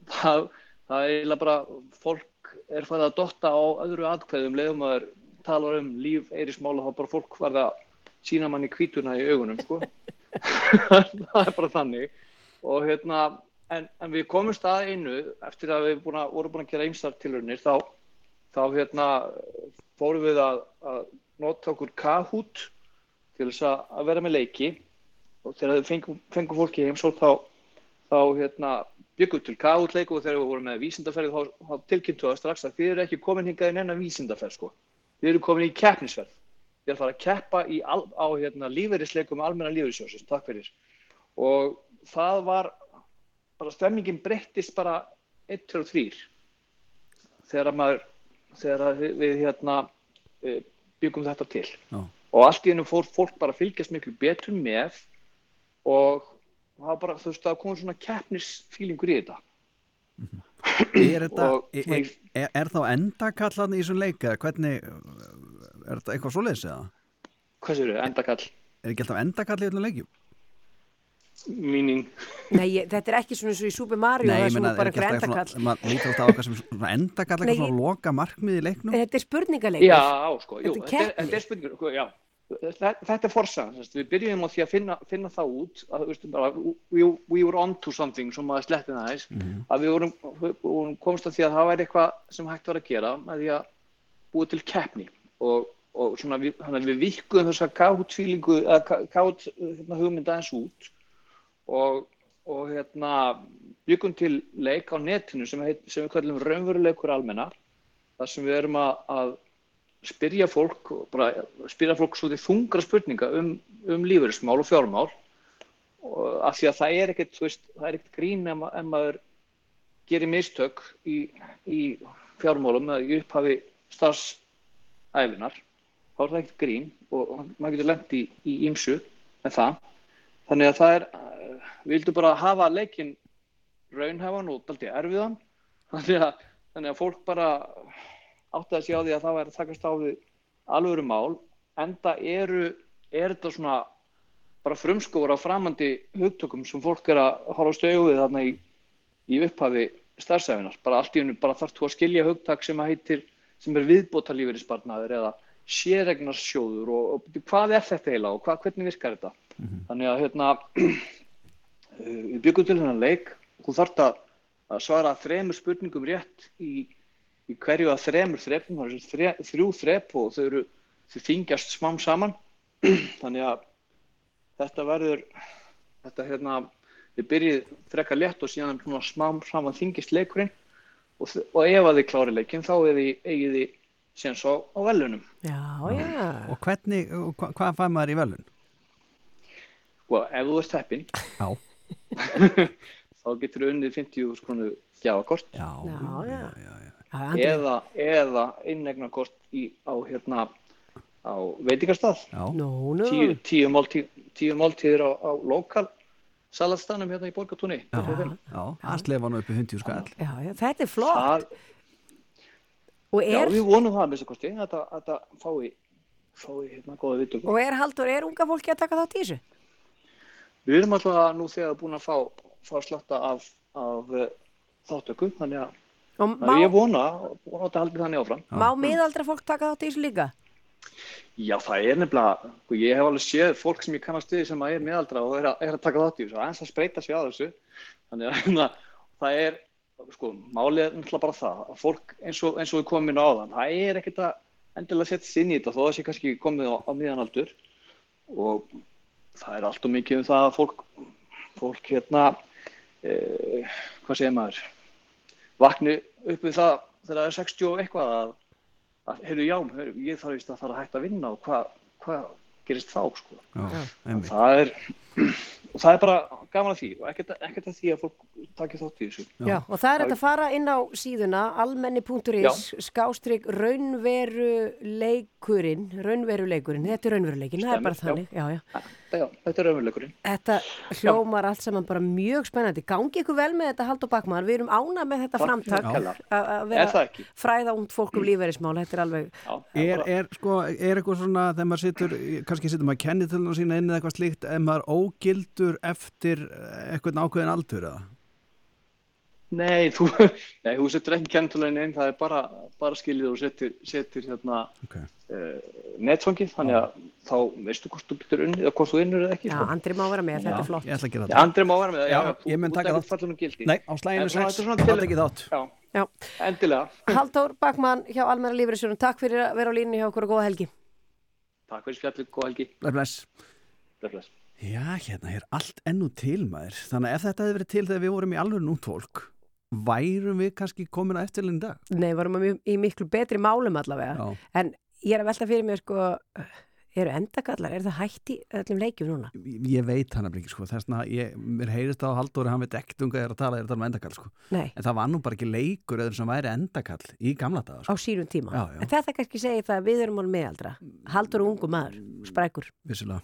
það, það er eiginlega bara fólk er farið að dotta á öðru atkvæðum leiðum að talar um líf eirismála þá bara fólk farið að sína manni kvítuna í augunum sko. það er bara þannig og hérna en, en við komumst að einu eftir að við búin að, vorum búin að gera ýmsar tilraunir þá, þá hérna fórum við að, að nota okkur Kahoot til þess að, að vera með leiki og þegar við fengum, fengum fólki í heimsók þá, þá hérna, byggum til Kahoot leiku og þegar við vorum með vísindaferð þá, þá tilkynntu það strax að þið eru ekki komin hingað í nennan vísindaferð sko. Þið eru komin í keppnisferð. Þið er að fara að keppa í, á hérna, lífeyrisleikum almenna lífeyrissjóðsins. Takk fyrir. Og það var bara stemmingin breyttist bara 1, 2 og 3 þegar að maður þegar að við, við hérna eh, byggum þetta til Já. og allt í hennu fór fólk bara að fylgjast miklu betur með og það var bara, þú veist, það kom svona keppnisfílingur í þetta Er, þetta, Og er, er, er, þá endakallan í þessum leik eða hvernig er þetta eitthvað svoleiðis eða? Hvað séu þau, endakall? Er ekki alltaf endakall í öllum leikjum? Míning. Nei, þetta er ekki svona eins og í Super Mario Nei, ég er meina, svona bara er ekki alltaf endakall. svona, maður lítur alltaf á eitthvað sem svona endakall, eitthvað svona loka markmið í leiknum. Þetta er spurningaleikur Já, sko, jú, Þetta er þetta er, er spurningur, sko, já. Þetta, þetta er forsagan, þess, við byrjum á því að finna, finna það út, að, bara, we, we were on to something, sem maður sletti það aðeins, að við vorum, við vorum komst að því að það væri eitthvað sem hægt var að gera með því að búa til keppni. Og, og svona, við, við vikkuðum þessa kátt-fílingu, eða kátt hérna, hugmynda eins út og, og hérna, byggum til leik á netinu sem, heit, sem við kallum raunveruleikur almennar, þar sem við erum að, að spyrja fólk, bara spyrja fólk svo þungra spurninga um, um lífeyrismál og fjármál og af því að það er ekkert, veist, það er ekkert grín ef, ma- ef maður gerir mistök í, í fjármálum eða í upphafi starfsæfinar þá er það ekkert grín og maður getur lent í, í ímsu með það. Þannig að það er, eh, við vildum bara hafa leikinn raunhefan og daldi erfiðan. Þannig að, þannig að fólk bara átti að sé á því að það væri að takast á við alvöru mál enda eru, er þetta svona bara frumskóður á framandi hugtökum sem fólk er að horfa við þarna í, í upphafi starfsæfinar, bara allt í hennu bara þarf þú að skilja hugtak sem að heitir sem er viðbóta lífeyrisbarnaður eða sérregnarsjóður og, og hvað er þetta eiginlega og hvað, hvernig virkar þetta? Þannig að hérna uh, við byggum til hennan leik. Og þú þarft að, svara þremur spurningum rétt í, í hverju að þremur þrepum, þre, þrjú þrep og þau eru þau þingjast smám saman. Þannig að þetta verður þetta hérna þið byrjið frekar létt og síðan svona smá saman þingist leikurinn. Og, og ef að þið klári leikinn þá er þið, eigið þið séns á, á velunum. Já, já. Og hvernig, og hva, hvað fær maður í velun? Og ef þú ert heppinn, Já. þá getur þú unnið 50 skronu gjafakort. Já, já, já. Eða, eða innegnarkort í, á hérna, á veitingarstað. Já. Nú, nú. Tíu, tíu, máltíð, tíu máltíðir á, á lokal salatstanum hérna í Borgatúni. Já, já, það slefa nú upp í 50 skall. Já, já, þetta er flott. Það, Og já, er, við vonum það að mista kosti, þetta, þetta fái, fái hérna góða viðtöku. og er Haldur, er unga fólki að taka þátt í þessu? Við erum alltaf nú þegar búin að fá, fá slatta af, af uh, þáttöku, þannig að Og að ég vona, vona að þetta haldi þannig áfram. Má miðaldra fólk taka þátt í þessu líka? Já, það er nefnilega, sko, ég hef alveg séð fólk sem ég kannast við sem að er miðaldra og er að, er að taka þátt í þessu, aðeins að spreita sig á þessu. Þannig að hérna, það er, sko, málið er náttúrulega bara það, að fólk eins og, eins og við komum inn á áðan, það er ekkert að endilega setja sig inn í þetta þó það sé kannski komið á, á miðanaldur. Og það er allt og mikið um það að fólk, fólk hérna, eh, hvað segir maður, vakni upp við það þegar það er 60 og eitthvað að, að heyrðu já, heyrðu, ég þarf víst að fara að hætta að vinna og hvað hva gerist þá sko. Já, það er og það er bara gaman að því og ekkert, ekkert að því að fólk takir þátt í þessu. Já, og það er hægt að fara inn á síðuna almenni.is skástrygg raunveruleikurinn raunveruleikurinn, þetta er raunveruleikin það er bara þannig, já, já. Já, þetta er raunveruleikurinn. Þetta hljómar allt saman bara mjög spennandi. Gangi ykkur vel með þetta Haldur Bakmann við erum ána með þetta framtak að að Er það vera fræða ungd fólk um lífeyrismál, þetta er alveg Er, er, sko, er eitthvað svona þegar maður situr, kannski situr maður kennitölu sína inn eða eitthvað slíkt, ógildur eftir eitthvað ákveðin aldur eða? Nei, þú, nei, þú setur ekki kentulegin inn, það er bara, bara skiljið og setur, setur hérna okay. uh, netfangið, þannig að þá veistu hvort þú byttur unnið eða hvort þú innur eða ekki. Já, sko. Andri má vera með, þetta er flott Ég ætla að gera Já, það. Andri má vera með það, já, Já, já, ég mun þú- taka þú gildi. Nei, á slæginu En svona, sex, þetta er svona það til- tekið þátt. Já, Já. endilega. Haldur Bakmann hjá Almenna lífeyrisjónum, takk fyrir að vera á línni hjá okkur og góða helgi Takk fyrir spjallið, góð helgi. Bless. Bless, bless. Já, hérna er allt ennú til maður. Þannig að ef þetta hefði verið til þegar við vorum í alveg núnt fólk, værum við kannski komin að eftirlinn dag? Nei, varum við í miklu betri málum allavega Já. en ég er að velta fyrir mér sko eru endakallar, er það hætt í öllum leikjum núna? Ég veit hann ekki, sko. Þess vegna, ég, mér heyrist á Halldóri, hann veit ekkert um hvað ég er að tala, ég er að tala um endakall, sko. Nei. En það var nú bara ekki leikur eða sem væri endakall í gamla daga, á sko. sínum tíma Já, já. en þetta kannski segir það að við erum án meðaldra Haldur og ungu maður, sprækur Vissulega.